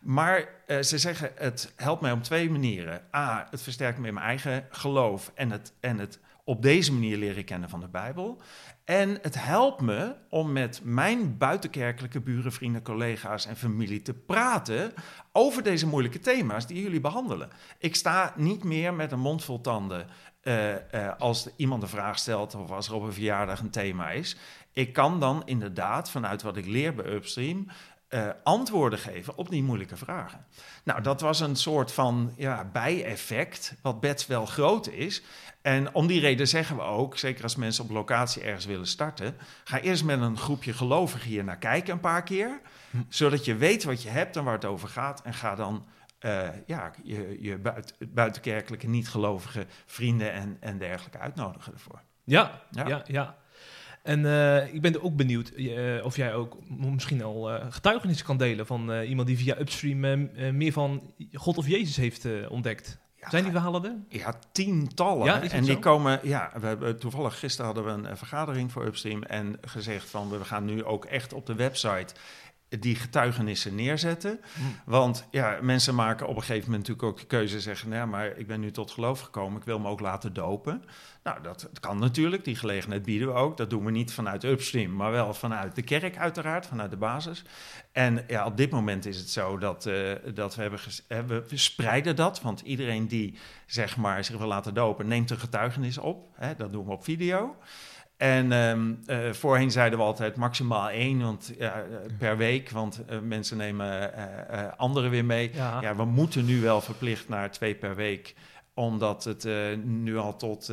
Speaker 3: Maar eh, ze zeggen, het helpt mij op twee manieren. A, het versterkt me in mijn eigen geloof en het, en het op deze manier leren kennen van de Bijbel. En het helpt me om met mijn buitenkerkelijke buren, vrienden, collega's en familie te praten over deze moeilijke thema's die jullie behandelen. Ik sta niet meer met een mond vol tanden eh, eh, als iemand een vraag stelt of als er op een verjaardag een thema is. Ik kan dan inderdaad vanuit wat ik leer bij Upstream eh, antwoorden geven op die moeilijke vragen. Nou, dat was een soort van ja, bijeffect, wat best wel groot is. En om die reden zeggen we ook, zeker als mensen op locatie ergens willen starten, ga eerst met een groepje gelovigen hier naar kijken een paar keer,
Speaker 2: Hm.
Speaker 3: zodat je weet wat je hebt en waar het over gaat. En ga dan eh, ja, je, je buiten, buitenkerkelijke, niet-gelovige vrienden en, en dergelijke uitnodigen ervoor.
Speaker 2: Ja,
Speaker 3: Ja.
Speaker 2: ja, ja. En eh, ik ben ook benieuwd eh, of jij ook misschien al getuigenissen kan delen van iemand die via Upstream meer van God of Jezus heeft ontdekt.
Speaker 3: Ja,
Speaker 2: Zijn die verhalen er?
Speaker 3: Ja, tientallen.
Speaker 2: Ja,
Speaker 3: en die
Speaker 2: zo?
Speaker 3: komen, ja, we hebben toevallig gisteren hadden we een, vergadering voor Upstream en gezegd van we gaan nu ook echt op de website die getuigenissen neerzetten. Want ja, mensen maken op een gegeven moment natuurlijk ook de keuze zeggen, nou ja, maar ik ben nu tot geloof gekomen, ik wil me ook laten dopen. Nou, dat, kan natuurlijk, die gelegenheid bieden we ook. Dat doen we niet vanuit Upstream, maar wel vanuit de kerk uiteraard, vanuit de basis. En ja, op dit moment is het zo dat, eh, dat we hebben, eh, we we spreiden dat, want iedereen die zeg maar zich wil laten dopen, neemt een getuigenis op. Hè, dat doen we op video. En ehm, eh, voorheen zeiden we altijd maximaal één want, eh, per week, want eh, mensen nemen anderen weer mee.
Speaker 2: Ja.
Speaker 3: Ja, we moeten nu wel verplicht naar twee per week, omdat het nu al tot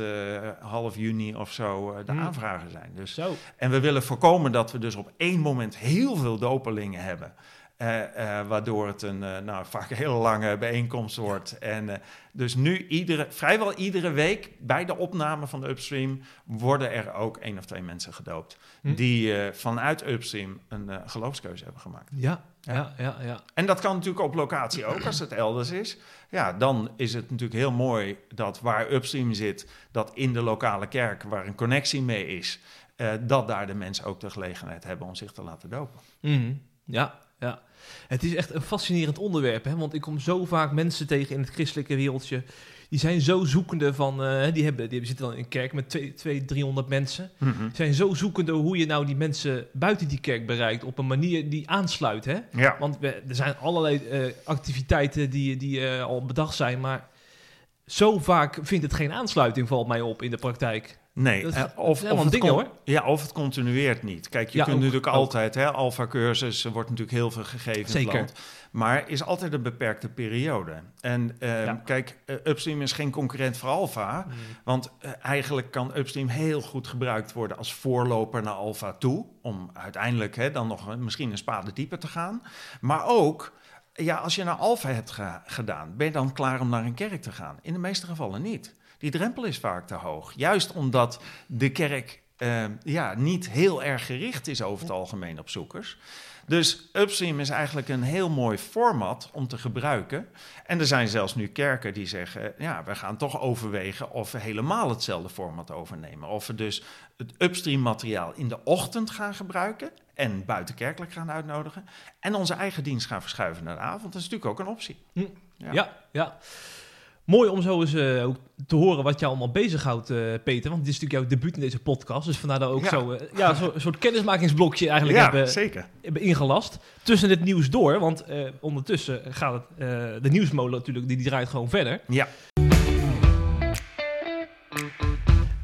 Speaker 3: half juni of zo de
Speaker 2: Hmm.
Speaker 3: aanvragen zijn. Dus,
Speaker 2: Zo.
Speaker 3: en we willen voorkomen dat we dus op één moment heel veel dopelingen hebben. Eh, eh, waardoor het een eh, nou, vaak een hele lange bijeenkomst wordt. En dus nu iedere, vrijwel iedere week bij de opname van de Upstream worden er ook één of twee mensen gedoopt.
Speaker 2: Hm.
Speaker 3: Die vanuit Upstream een geloofskeuze hebben gemaakt.
Speaker 2: Ja,
Speaker 3: Ja.
Speaker 2: ja, ja, ja.
Speaker 3: En dat kan natuurlijk op locatie ook, als het elders is. Ja, dan is het natuurlijk heel mooi dat waar Upstream zit, dat in de lokale kerk, waar een connectie mee is, dat daar de mensen ook de gelegenheid hebben om zich te laten dopen.
Speaker 2: Mhm. Ja, ja. Het is echt een fascinerend onderwerp, hè? want ik kom zo vaak mensen tegen in het christelijke wereldje. Die zijn zo zoekende van, eh, die, hebben, die zitten dan in een kerk met 200, 300 mensen. Die zijn zo zoekende hoe je nou die mensen buiten die kerk bereikt op een manier die aansluit. Hè?
Speaker 3: Ja,
Speaker 2: Want we, er zijn allerlei eh, activiteiten die, die eh, al bedacht zijn, maar zo vaak vindt het geen aansluiting, valt mij op in de praktijk.
Speaker 3: Nee.
Speaker 2: Dat is
Speaker 3: of, of, het
Speaker 2: ding, hoor.
Speaker 3: Ja, of het continueert niet. Kijk, je
Speaker 2: Ja,
Speaker 3: kunt
Speaker 2: ook-
Speaker 3: natuurlijk
Speaker 2: ook.
Speaker 3: altijd, hè, alfa-cursus, er wordt natuurlijk heel veel gegeven in
Speaker 2: Zeker.
Speaker 3: het land. Maar is altijd een beperkte periode. En eh,
Speaker 2: Ja.
Speaker 3: kijk, eh, Upstream is geen concurrent voor Alpha. Want eh, eigenlijk kan Upstream heel goed gebruikt worden als voorloper naar Alpha toe. Om uiteindelijk hè, dan nog misschien een spade dieper te gaan. Maar ook, ja, als je naar Alpha hebt ge- gedaan, ben je dan klaar om naar een kerk te gaan? In de meeste gevallen niet. Die drempel is vaak te hoog. Juist omdat de kerk eh, ja, niet heel erg gericht is over het algemeen op zoekers. Dus Upstream is eigenlijk een heel mooi format om te gebruiken. En er zijn zelfs nu kerken die zeggen: ja, we gaan toch overwegen of we helemaal hetzelfde format overnemen. Of we dus het Upstream materiaal in de ochtend gaan gebruiken en buitenkerkelijk gaan uitnodigen. En onze eigen dienst gaan verschuiven naar de avond. Dat is natuurlijk ook een optie.
Speaker 2: Hm.
Speaker 3: Ja.
Speaker 2: Ja, ja. Mooi om zo eens eh, ook te horen wat jou allemaal bezighoudt, eh Peter. Want dit is natuurlijk jouw debuut in deze podcast. Dus vandaar dat we ook
Speaker 3: Ja.
Speaker 2: zo, eh, ja, zo, een soort kennismakingsblokje eigenlijk hebben,
Speaker 3: zeker.
Speaker 2: hebben ingelast. Tussen het nieuws door. Want ondertussen gaat het, de nieuwsmolen natuurlijk, die, die draait gewoon verder.
Speaker 3: Ja.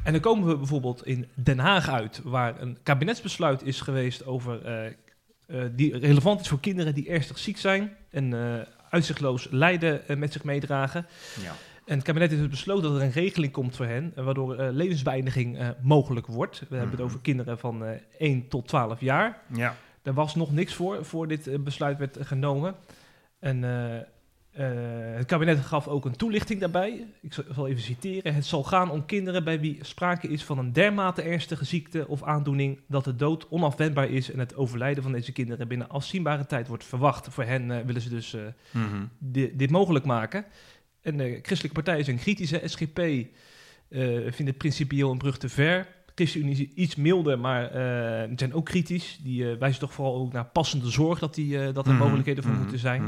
Speaker 2: En dan komen we bijvoorbeeld in Den Haag uit, waar een kabinetsbesluit is geweest over die relevant is voor kinderen die ernstig ziek zijn en uitzichtloos lijden eh, met zich meedragen.
Speaker 3: Ja.
Speaker 2: En het kabinet heeft dus besloten dat er een regeling komt voor hen, eh, waardoor eh, levensbeëindiging mogelijk wordt. We hebben het
Speaker 3: Mhm.
Speaker 2: over kinderen van eh 1 tot 12 jaar.
Speaker 3: ja.
Speaker 2: Daar was nog niks voor, voor dit besluit werd genomen. En eh, het kabinet gaf ook een toelichting daarbij. Ik zal, even citeren. Het zal gaan om kinderen bij wie sprake is van een dermate ernstige ziekte of aandoening dat de dood onafwendbaar is en het overlijden van deze kinderen binnen afzienbare tijd wordt verwacht. Voor hen eh, willen ze dus eh,
Speaker 3: Mhm.
Speaker 2: di- dit mogelijk maken. En de christelijke partijen zijn kritisch. hè. SGP vindt het principieel een brug te ver. ChristenUnie is iets milder, maar zijn ook kritisch. Die wijzen toch vooral ook naar passende zorg, dat, die, dat er
Speaker 3: Mhm.
Speaker 2: mogelijkheden voor
Speaker 3: Mhm.
Speaker 2: moeten zijn.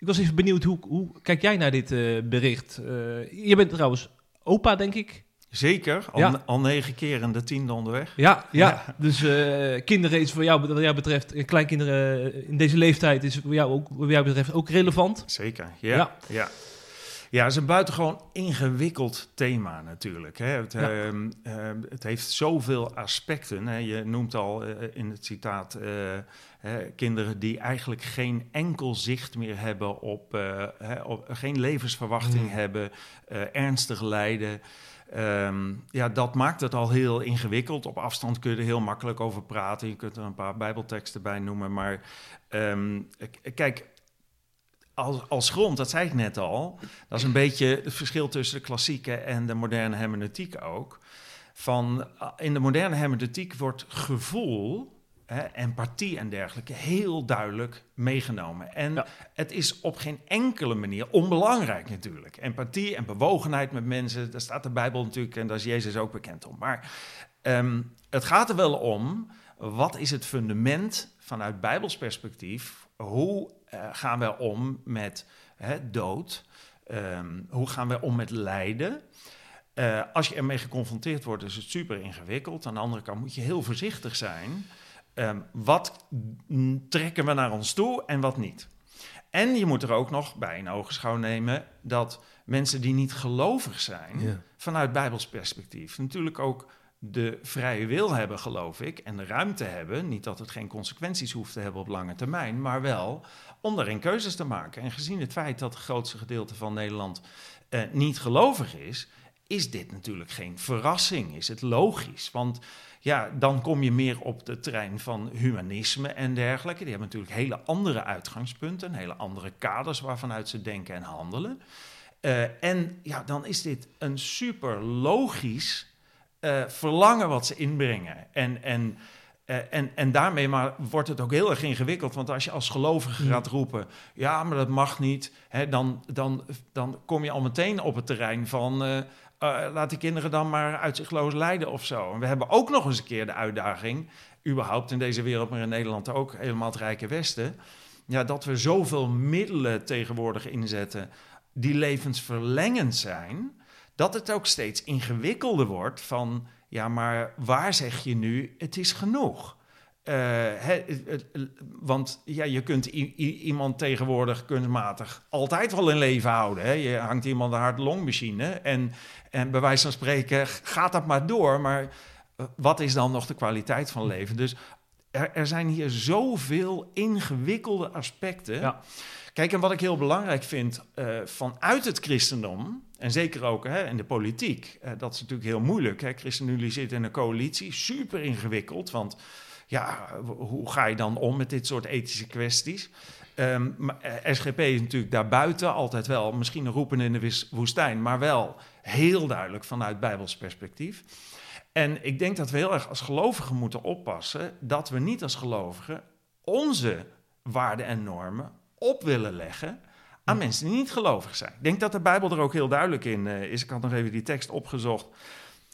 Speaker 2: Ik was even benieuwd, hoe, hoe kijk jij naar dit eh, bericht? Eh, je bent trouwens opa, denk ik.
Speaker 3: Zeker, al,
Speaker 2: Ja.
Speaker 3: al negen keer in de tiende onderweg.
Speaker 2: Ja, ja.
Speaker 3: Ja.
Speaker 2: dus eh, kinderen is voor jou, wat jou betreft, kleinkinderen in deze leeftijd is voor jou, ook, wat jou betreft ook relevant.
Speaker 3: Zeker, ja.
Speaker 2: Ja.
Speaker 3: ja. Ja, het is een buitengewoon ingewikkeld thema natuurlijk. Hè. Het,
Speaker 2: Ja.
Speaker 3: ehm, ehm, het heeft zoveel aspecten. Hè. Je noemt al eh, in het citaat eh, kinderen die eigenlijk geen enkel zicht meer hebben op, eh, hè, op geen levensverwachting
Speaker 2: Hmm.
Speaker 3: hebben, ernstig lijden. Ehm, ja, dat maakt het al heel ingewikkeld. Op afstand kun je er heel makkelijk over praten. Je kunt er een paar bijbelteksten bij noemen. Maar kijk, als, als grond, dat zei ik net al, dat is een beetje het verschil tussen de klassieke en de moderne hermeneutiek ook. Van, uh, in de moderne hermeneutiek wordt gevoel, hè, empathie en dergelijke heel duidelijk meegenomen. En
Speaker 2: Ja.
Speaker 3: het is op geen enkele manier onbelangrijk natuurlijk. Empathie en bewogenheid met mensen, daar staat de Bijbel natuurlijk en daar is Jezus ook bekend om. Maar ehm, het gaat er wel om, wat is het fundament vanuit Bijbels perspectief? Hoe eh, gaan we om met hè, dood? Ehm, hoe gaan we om met lijden? Eh, als je ermee geconfronteerd wordt, is het super ingewikkeld. Aan de andere kant moet je heel voorzichtig zijn. Ehm, wat trekken we naar ons toe en wat niet? En je moet er ook nog bij in ogenschouw nemen dat mensen die niet gelovig zijn,
Speaker 2: Ja.
Speaker 3: vanuit Bijbels perspectief, natuurlijk ook de vrije wil hebben, geloof ik, en de ruimte hebben. Niet dat het geen consequenties hoeft te hebben op lange termijn, maar wel om daarin keuzes te maken. En gezien het feit dat het grootste gedeelte van Nederland eh, niet gelovig is, is dit natuurlijk geen verrassing. Is het logisch? Want ja, dan kom je meer op de terrein van humanisme en dergelijke. Die hebben natuurlijk hele andere uitgangspunten, hele andere kaders waarvanuit ze denken en handelen. Eh, en ja, dan is dit een super logisch eh, verlangen wat ze inbrengen. En, en, eh, en, en daarmee maar wordt het ook heel erg ingewikkeld. Want als je als gelovige
Speaker 2: Mm.
Speaker 3: gaat roepen... ja, maar dat mag niet... Hè, dan, dan, dan kom je al meteen op het terrein van... eh, laat die kinderen dan maar uitzichtloos lijden of zo. En we hebben ook nog eens een keer de uitdaging... überhaupt in deze wereld, maar in Nederland ook... helemaal het Rijke Westen... Ja, dat we zoveel middelen tegenwoordig inzetten... die levensverlengend zijn dat het ook steeds ingewikkelder wordt van, ja, maar waar zeg je nu, het is genoeg? Het- want ja, je kunt iemand tegenwoordig kunstmatig altijd wel in leven houden. Hè? Je hangt iemand een hart-longmachine en, en bij wijze van spreken gaat dat maar door. Maar wat is dan nog de kwaliteit van leven? Dus er, er zijn hier zoveel ingewikkelde aspecten.
Speaker 2: Ja.
Speaker 3: Kijk, en wat ik heel belangrijk vind vanuit het christendom, en zeker ook hè, in de politiek, eh, dat is natuurlijk heel moeilijk. Hè. ChristenUnie zit in een coalitie, super ingewikkeld, want ja, hoe ga je dan om met dit soort ethische kwesties? Ehm, maar, eh, SGP is natuurlijk daarbuiten altijd wel, misschien een roepen in de woestijn, maar wel heel duidelijk vanuit Bijbels perspectief. En ik denk dat we heel erg als gelovigen moeten oppassen dat we niet als gelovigen onze waarden en normen op willen leggen aan mensen die niet gelovig zijn. Ik denk dat de Bijbel er ook heel duidelijk in eh, is. Ik had nog even die tekst opgezocht.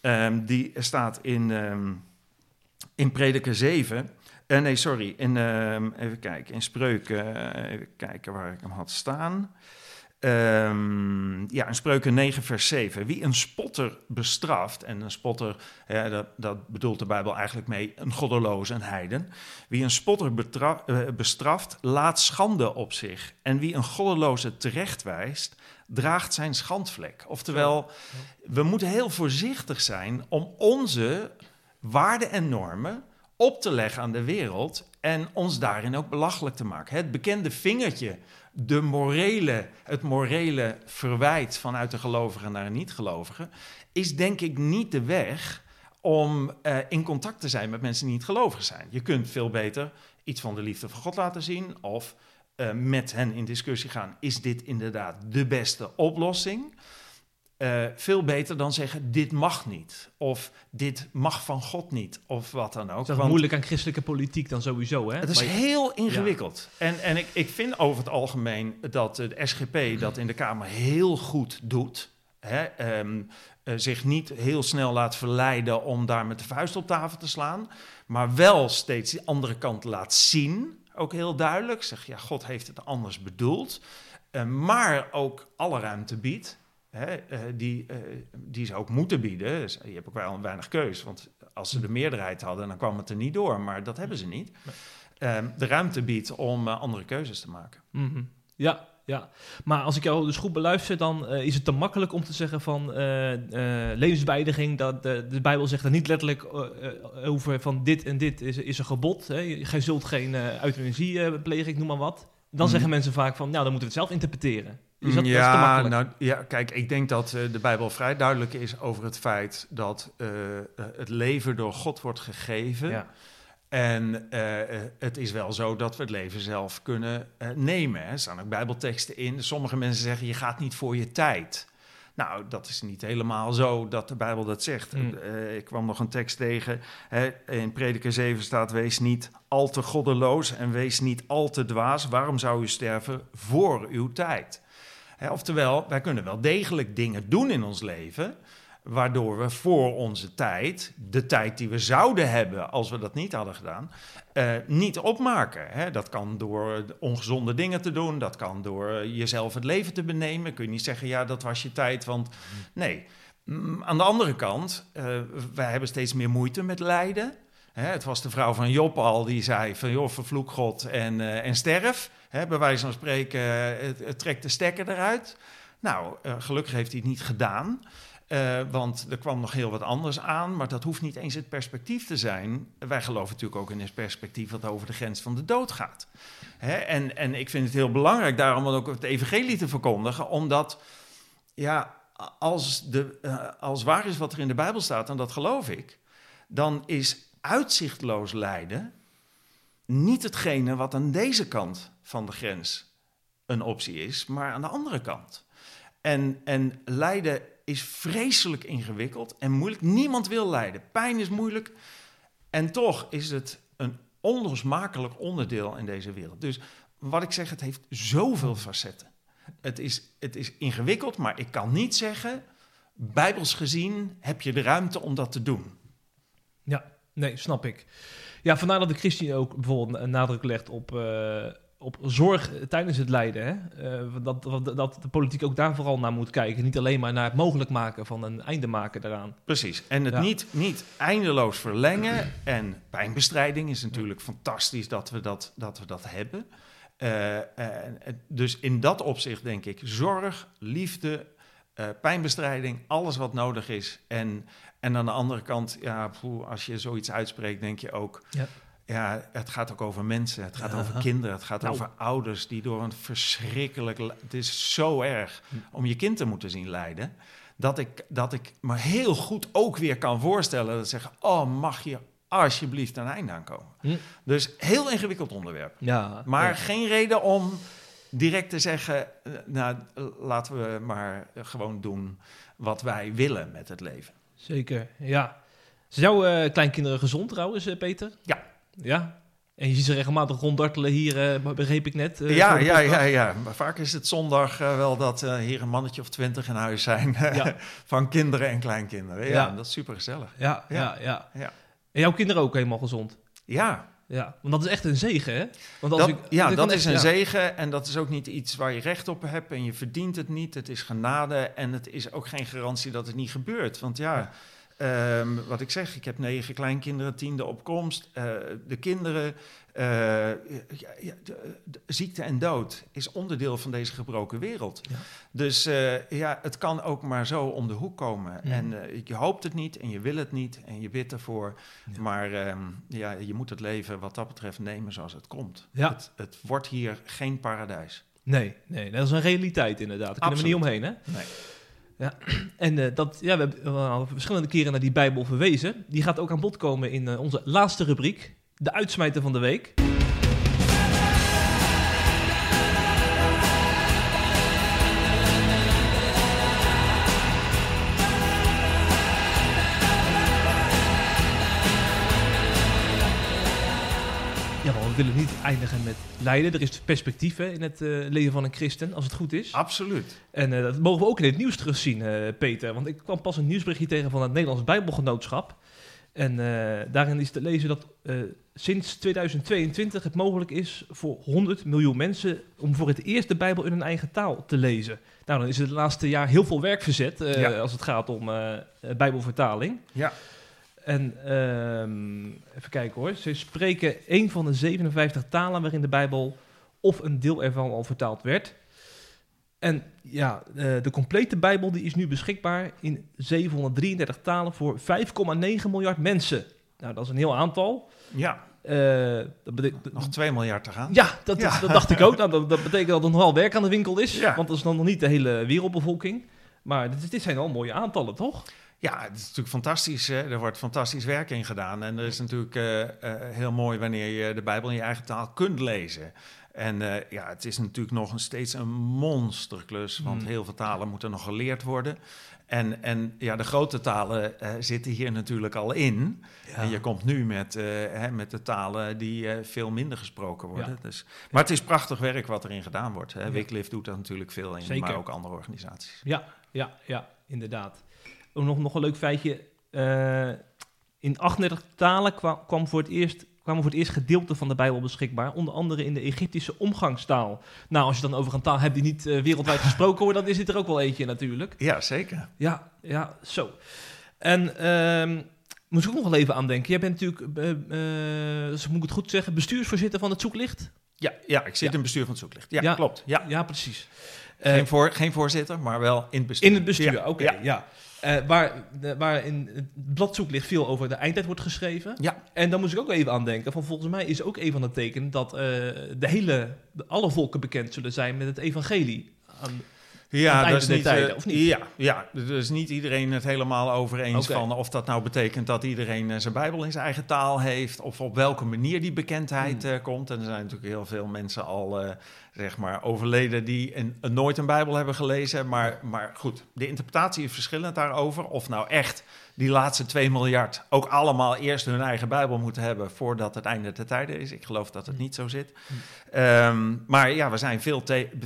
Speaker 3: Ehm, die staat in, ehm, in Prediker 7. Eh, nee, sorry. In, ehm, even kijken. In Spreuken. eh, even kijken waar ik hem had staan. Ehm, ja, in Spreuken 9, vers 7. Wie een spotter bestraft, en een spotter, ja, dat, dat bedoelt de Bijbel eigenlijk mee, een goddeloze, een heiden. Wie een spotter eh, bestraft, laat schande op zich. En wie een goddeloze terechtwijst, draagt zijn schandvlek. Oftewel, we moeten heel voorzichtig zijn om onze waarden en normen op te leggen aan de wereld en ons daarin ook belachelijk te maken. Het bekende vingertje, de morele, het morele verwijt vanuit de gelovige naar een niet-gelovige, is denk ik niet de weg om eh, in contact te zijn met mensen die niet gelovig zijn. Je kunt veel beter iets van de liefde van God laten zien of eh, met hen in discussie gaan. Is dit inderdaad de beste oplossing? Eh, veel beter dan zeggen, dit mag niet. Of dit mag van God niet. Of wat dan ook.
Speaker 2: Dat is moeilijk aan christelijke politiek dan sowieso, hè?
Speaker 3: het is heel ingewikkeld. En, en ik, ik vind over het algemeen dat de SGP dat in de Kamer heel goed doet. Hè, ehm, eh, zich niet heel snel laat verleiden om daar met de vuist op tafel te slaan. Maar wel steeds die andere kant laat zien. Ook heel duidelijk. Zeg, ja, God heeft het anders bedoeld. Eh, maar ook alle ruimte biedt. Hè, eh, die, eh, die ze ook moeten bieden. Dus je hebt ook wel weinig keus. Want als ze de meerderheid hadden, dan kwam het er niet door. Maar dat hebben ze niet. Ehm, de ruimte biedt om eh, andere keuzes te maken.
Speaker 2: Mhm. Ja, ja. Maar als ik jou dus goed beluister, dan is het te makkelijk om te zeggen van levensbeëindiging. Dat de, de Bijbel zegt er niet letterlijk over van dit en dit is, is een gebod. Hè. Gij zult geen euthanasie plegen, ik noem maar wat. Dan
Speaker 3: Mhm.
Speaker 2: zeggen mensen vaak van, nou, dan moeten we het zelf interpreteren. Is dat, te
Speaker 3: ja, nou, ja, kijk, ik denk dat eh, de Bijbel vrij duidelijk is over het feit dat eh, eh, het leven door God wordt gegeven.
Speaker 2: ja.
Speaker 3: En het is wel zo dat we het leven zelf kunnen nemen. Hè. Er staan ook bijbelteksten in. Sommige mensen zeggen, je gaat niet voor je tijd. Nou, dat is niet helemaal zo dat de Bijbel dat zegt.
Speaker 2: Mm.
Speaker 3: Ik kwam nog een tekst tegen. Hè, in Prediker 7 staat, wees niet al te goddeloos en wees niet al te dwaas. Waarom zou u sterven voor uw tijd? Hè, oftewel, wij kunnen wel degelijk dingen doen in ons leven waardoor we voor onze tijd, de tijd die we zouden hebben als we dat niet hadden gedaan, eh, niet opmaken. Hè? Dat kan door ongezonde dingen te doen, dat kan door jezelf het leven te benemen. Kun je niet zeggen, ja, dat was je tijd, want nee. Mm, Aan de andere kant, eh, wij hebben steeds meer moeite met lijden. Hè, het was de vrouw van Job al die zei van joh, vervloek God en, eh, en sterf. Hè, bij wijze van spreken, eh, het, trekt de stekker eruit. Nou, eh, gelukkig heeft hij het niet gedaan. Want er kwam nog heel wat anders aan, maar dat hoeft niet eens het perspectief te zijn. Wij geloven natuurlijk ook in het perspectief wat over de grens van de dood gaat. Hè? En, en ik vind het heel belangrijk daarom ook het evangelie te verkondigen, omdat ja, als, de, als waar is wat er in de Bijbel staat, en dat geloof ik, dan is uitzichtloos lijden niet hetgene wat aan deze kant van de grens een optie is, maar aan de andere kant. En, en lijden is vreselijk ingewikkeld en moeilijk. Niemand wil lijden. Pijn is moeilijk. En toch is het een onlosmakelijk onderdeel in deze wereld. Dus wat ik zeg, het heeft zoveel facetten. Het is, het is ingewikkeld, maar ik kan niet zeggen... bijbels gezien heb je de ruimte om dat te doen.
Speaker 2: Ja, nee, snap ik. Ja, vandaar dat de Christine ook bijvoorbeeld een nadruk legt op, eh, op zorg tijdens het lijden. Hè? Eh, dat, dat, dat de politiek ook daar vooral naar moet kijken. Niet alleen maar naar het mogelijk maken van een einde maken daaraan.
Speaker 3: Precies. En het
Speaker 2: Ja.
Speaker 3: niet, niet eindeloos verlengen. En pijnbestrijding is natuurlijk fantastisch dat we dat, dat, we dat hebben. Eh, dus in dat opzicht denk ik zorg, liefde, pijnbestrijding, alles wat nodig is. En, en aan de andere kant, ja, poeh, als je zoiets uitspreekt, denk je ook...
Speaker 2: Ja.
Speaker 3: Ja, het gaat ook over mensen, het gaat over kinderen, het gaat
Speaker 2: Nou.
Speaker 3: over ouders die door een verschrikkelijk... li- Het is zo erg om je kind te moeten zien lijden dat ik, dat ik me heel goed ook weer kan voorstellen dat zeggen: Oh, mag je alsjeblieft een einde aankomen?
Speaker 2: Hm.
Speaker 3: Dus heel ingewikkeld onderwerp.
Speaker 2: Ja,
Speaker 3: Maar
Speaker 2: ja.
Speaker 3: geen reden om direct te zeggen: eh, Nou, laten we maar gewoon doen wat wij willen met het leven.
Speaker 2: Zeker. Ja. Zijn jouw eh, kleinkinderen gezond trouwens, eh, Peter?
Speaker 3: Ja.
Speaker 2: Ja? En je ziet ze regelmatig ronddartelen hier, eh, begreep ik net.
Speaker 3: ja, ja, ja, ja. Maar vaak is het zondag wel dat hier een mannetje of twintig in huis zijn van kinderen en kleinkinderen. Ja, dat is super gezellig.
Speaker 2: Ja, ja,
Speaker 3: Ja.
Speaker 2: ja.
Speaker 3: Ja.
Speaker 2: En jouw kinderen ook helemaal gezond?
Speaker 3: Ja,
Speaker 2: Ja, want dat is echt een zegen, hè? Want als
Speaker 3: Dat,
Speaker 2: ik,
Speaker 3: ja, dat
Speaker 2: echt-
Speaker 3: is een zegen en dat is ook niet iets waar je recht op hebt en je verdient het niet. Het is genade en het is ook geen garantie dat het niet gebeurt. Want ja, ehm, wat ik zeg, ik heb negen kleinkinderen, tiende op komst. Eh, de kinderen, eh, ja, ja, de- de- ziekte en dood is onderdeel van deze gebroken wereld.
Speaker 2: Ja.
Speaker 3: Dus eh, ja, het kan ook maar zo om de hoek komen. En je hoopt het niet en je wil het niet en je bidt ervoor. Maar ehm, ja, je moet het leven wat dat betreft nemen zoals het komt.
Speaker 2: Ja.
Speaker 3: Het, het wordt hier geen paradijs.
Speaker 2: Nee, nee, dat is een realiteit inderdaad. Daar kunnen we niet omheen, hè?
Speaker 3: Nee.
Speaker 2: En eh, dat, ja, we hebben al verschillende keren naar die Bijbel verwezen. Die gaat ook aan bod komen in eh, onze laatste rubriek, de uitsmijter van de week. We willen niet eindigen met lijden. Er is perspectief hè, in het eh, leven van een christen, als het goed is.
Speaker 3: Absoluut.
Speaker 2: En eh, dat mogen we ook in het nieuws terugzien, eh, Peter. Want ik kwam pas een nieuwsberichtje tegen van het Nederlands Bijbelgenootschap. En daarin is te lezen dat sinds 2022 het mogelijk is voor 100 miljoen mensen om voor het eerst de Bijbel in hun eigen taal te lezen. Nou, dan is het laatste jaar heel veel werk verzet
Speaker 3: Ja.
Speaker 2: als het gaat om Bijbelvertaling.
Speaker 3: Ja.
Speaker 2: En ehm, even kijken hoor. Ze spreken een van de 57 talen waarin de Bijbel of een deel ervan al vertaald werd. En ja, eh, de complete Bijbel die is nu beschikbaar in 733 talen voor 5,9 miljard mensen. Nou, dat is een heel aantal.
Speaker 3: Ja,
Speaker 2: Eh, dat
Speaker 3: nog 2 miljard te gaan.
Speaker 2: ja, dat,
Speaker 3: Ja.
Speaker 2: dat dacht ik ook. Nou, dat, dat betekent dat er nogal werk aan de winkel is.
Speaker 3: Ja.
Speaker 2: Want dat is dan nog niet de hele wereldbevolking. Maar dit, dit zijn al mooie aantallen, toch?
Speaker 3: Ja, het is natuurlijk fantastisch. Hè? Er wordt fantastisch werk in gedaan. En er is natuurlijk eh, eh, heel mooi wanneer je de Bijbel in je eigen taal kunt lezen. En eh, ja, het is natuurlijk nog een, steeds een monsterklus, want
Speaker 2: Mm.
Speaker 3: heel veel talen moeten nog geleerd worden. En, en ja, de grote talen zitten hier natuurlijk al in. En je komt nu met, hè, met de talen die veel minder gesproken worden.
Speaker 2: Ja.
Speaker 3: Dus, maar het is prachtig werk wat erin gedaan wordt. Hè.
Speaker 2: Ja.
Speaker 3: Wycliffe doet daar natuurlijk veel in,
Speaker 2: Zeker.
Speaker 3: maar ook andere organisaties.
Speaker 2: Ja, ja, ja, inderdaad. Ook nog, nog een leuk feitje. Eh, in 38 talen kwam, kwam voor het eerst, kwamen voor het eerst gedeelten van de Bijbel beschikbaar. Onder andere in de Egyptische omgangstaal. Nou, als je dan over een taal hebt die niet eh, wereldwijd gesproken wordt, dan is dit er ook wel eentje natuurlijk.
Speaker 3: Ja, zeker.
Speaker 2: Ja, ja, zo. En ehm moest ik ook nog wel even aan denken. Jij bent natuurlijk, dus moet ik het goed zeggen, bestuursvoorzitter van het Zoeklicht?
Speaker 3: Ja, ja ik zit
Speaker 2: Ja.
Speaker 3: in het bestuur van het zoeklicht. Ja,
Speaker 2: Ja.
Speaker 3: klopt. Ja.
Speaker 2: Ja, precies.
Speaker 3: Geen, voor, geen voorzitter, maar wel in het bestuur.
Speaker 2: In het bestuur, oké,
Speaker 3: ja.
Speaker 2: Eh, waar, waar in het bladzoeklicht veel over de eindtijd wordt geschreven.
Speaker 3: Ja.
Speaker 2: En dan moest ik ook even aan denken, van volgens mij is ook een van de tekenen dat eh, de hele, de, alle volken bekend zullen zijn met het evangelie. Aan-
Speaker 3: Ja, dat is niet,
Speaker 2: tijden,
Speaker 3: eh,
Speaker 2: of niet?
Speaker 3: Ja, ja, dus niet iedereen het helemaal over eens van of dat nou betekent dat iedereen zijn Bijbel in zijn eigen taal heeft, of op welke manier die bekendheid
Speaker 2: Hmm.
Speaker 3: komt. En er zijn natuurlijk heel veel mensen al, zeg maar, overleden die een, nooit een Bijbel hebben gelezen. Maar, maar goed, de interpretatie is verschillend daarover. Of nou echt die laatste 2 miljard ook allemaal eerst hun eigen Bijbel moeten hebben voordat het einde der tijden is. Ik geloof dat het niet zo zit. Ehm, maar ja, we zijn veel,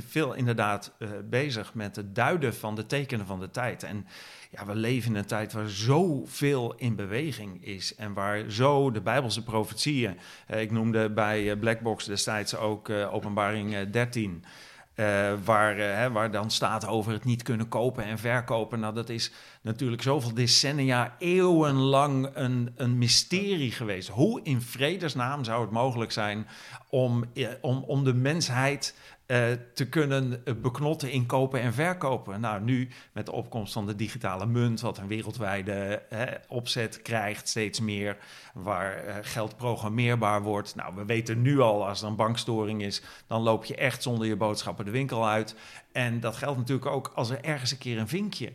Speaker 3: veel inderdaad eh, bezig met het duiden van de tekenen van de tijd. En ja, we leven in een tijd waar zoveel in beweging is en waar zo de Bijbelse profetieën. eh, ik noemde bij eh, Blackbox destijds ook eh, Openbaring eh, 13. eh, waar, hè, waar dan staat over het niet kunnen kopen en verkopen. Nou, dat is natuurlijk zoveel decennia, eeuwenlang een, een mysterie geweest. Hoe in vredesnaam zou het mogelijk zijn om, om, om de mensheid eh, te kunnen eh, beknotten in kopen en verkopen? Nou, nu met de opkomst van de digitale munt, wat een wereldwijde opzet krijgt, steeds meer, waar eh, geld programmeerbaar wordt. Nou, we weten nu al, als er een bankstoring is, dan loop je echt zonder je boodschappen de winkel uit. En dat geldt natuurlijk ook als er ergens een keer een vinkje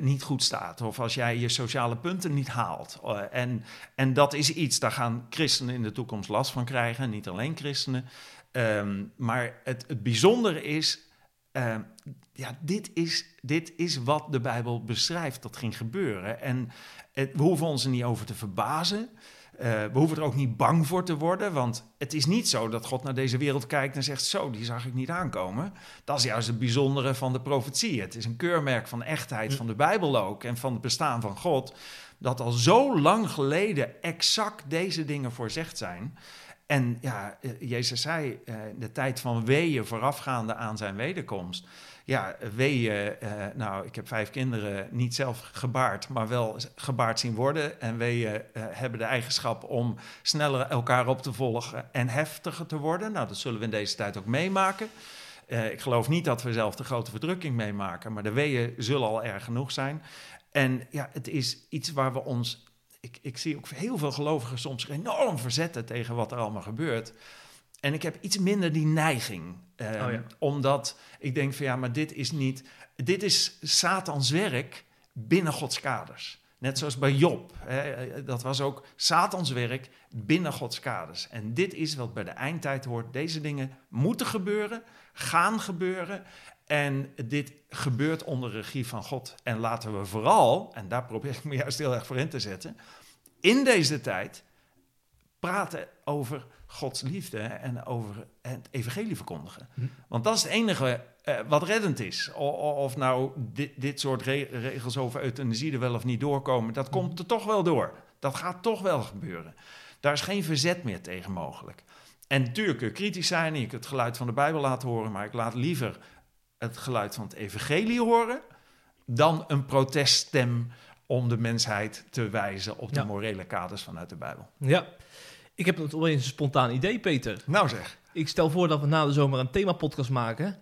Speaker 3: niet goed staat. Of als jij je sociale punten niet haalt. En, en dat is iets, daar gaan christenen in de toekomst last van krijgen. Niet alleen christenen. Ehm, maar het, het bijzondere is, ehm, ja, dit is, dit is wat de Bijbel beschrijft dat ging gebeuren. En het, we hoeven ons er niet over te verbazen. Eh, we hoeven er ook niet bang voor te worden, want het is niet zo dat God naar deze wereld kijkt en zegt: Zo, die zag ik niet aankomen. Dat is juist het bijzondere van de profetie. Het is een keurmerk van echtheid van de Bijbel ook en van het bestaan van God, dat al zo lang geleden exact deze dingen voorzegd zijn. En ja, eh, Jezus zei, eh, de tijd van weeën voorafgaande aan zijn wederkomst. Ja, weeën, eh, nou, ik heb vijf kinderen niet zelf gebaard, maar wel gebaard zien worden. En weeën hebben de eigenschap om sneller elkaar op te volgen en heftiger te worden. Nou, dat zullen we in deze tijd ook meemaken. Ik geloof niet dat we zelf de grote verdrukking meemaken, maar de weeën zullen al erg genoeg zijn. En ja, het is iets waar we ons. Ik, ik zie ook heel veel gelovigen soms enorm verzetten tegen wat er allemaal gebeurt. En ik heb iets minder die neiging. eh,
Speaker 2: Oh ja.
Speaker 3: Omdat ik denk van ja, maar dit is niet. Dit is Satans werk binnen Gods kaders. Net zoals bij Job. Hè, dat was ook Satans werk binnen Gods kaders. En dit is wat bij de eindtijd hoort. Deze dingen moeten gebeuren, gaan gebeuren. En dit gebeurt onder regie van God. En laten we vooral, en daar probeer ik me juist heel erg voor in te zetten, in deze tijd praten over Gods liefde en over het evangelie verkondigen.
Speaker 2: Hm.
Speaker 3: Want dat is het enige eh, wat reddend is. O- of nou dit, dit soort re- regels over euthanasie er wel of niet doorkomen, dat komt er toch wel door. Dat gaat toch wel gebeuren. Daar is geen verzet meer tegen mogelijk. En natuurlijk kun je kritisch zijn en je kunt het geluid van de Bijbel laten horen, maar ik laat liever het geluid van het evangelie horen dan een proteststem om de mensheid te wijzen op de
Speaker 2: Ja.
Speaker 3: morele kaders vanuit de Bijbel.
Speaker 2: Ja, ik heb opeens een spontaan idee, Peter.
Speaker 3: Nou zeg.
Speaker 2: Ik stel voor dat we na de zomer een themapodcast maken.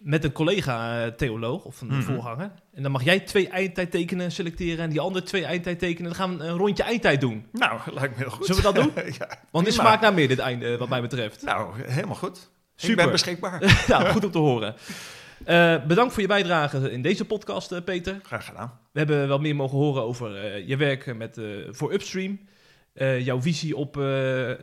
Speaker 2: met een collega-theoloog of een
Speaker 3: Mhm.
Speaker 2: voorganger. En dan mag jij twee eindtijdtekenen selecteren en die andere twee eindtijdtekenen. Dan gaan we een rondje eindtijd doen.
Speaker 3: Nou, lijkt me heel goed.
Speaker 2: Zullen we dat doen?
Speaker 3: ja.
Speaker 2: Want dit smaakt naar meer, dit einde, wat mij betreft.
Speaker 3: Nou, helemaal goed. Ik
Speaker 2: Super.
Speaker 3: ben beschikbaar.
Speaker 2: nou, goed om te horen. Eh, bedankt voor je bijdrage in deze podcast, eh, Peter.
Speaker 3: Graag gedaan.
Speaker 2: We hebben wel meer mogen horen over eh, je werk met, voor Upstream. Jouw visie op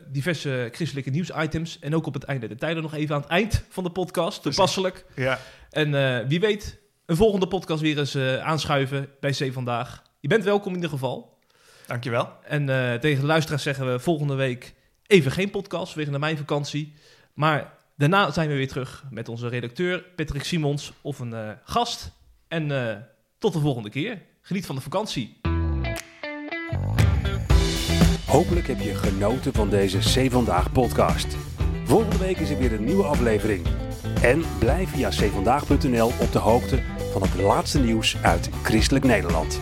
Speaker 2: diverse christelijke nieuwsitems. En ook op het einde de tijden nog even aan het eind van de podcast. Toepasselijk.
Speaker 3: Ja.
Speaker 2: En wie weet, een volgende podcast weer eens aanschuiven bij C Vandaag. Je bent welkom in ieder geval.
Speaker 3: Dankjewel.
Speaker 2: En tegen de luisteraars zeggen we volgende week even geen podcast, wegen de meivakantie. Maar daarna zijn we weer terug met onze redacteur Patrick Simons of een eh, gast. En eh, tot de volgende keer. Geniet van de vakantie.
Speaker 1: Hopelijk heb je genoten van deze C Vandaag podcast. Volgende week is er weer een nieuwe aflevering. En blijf via cvandaag.nl op de hoogte van het laatste nieuws uit Christelijk Nederland.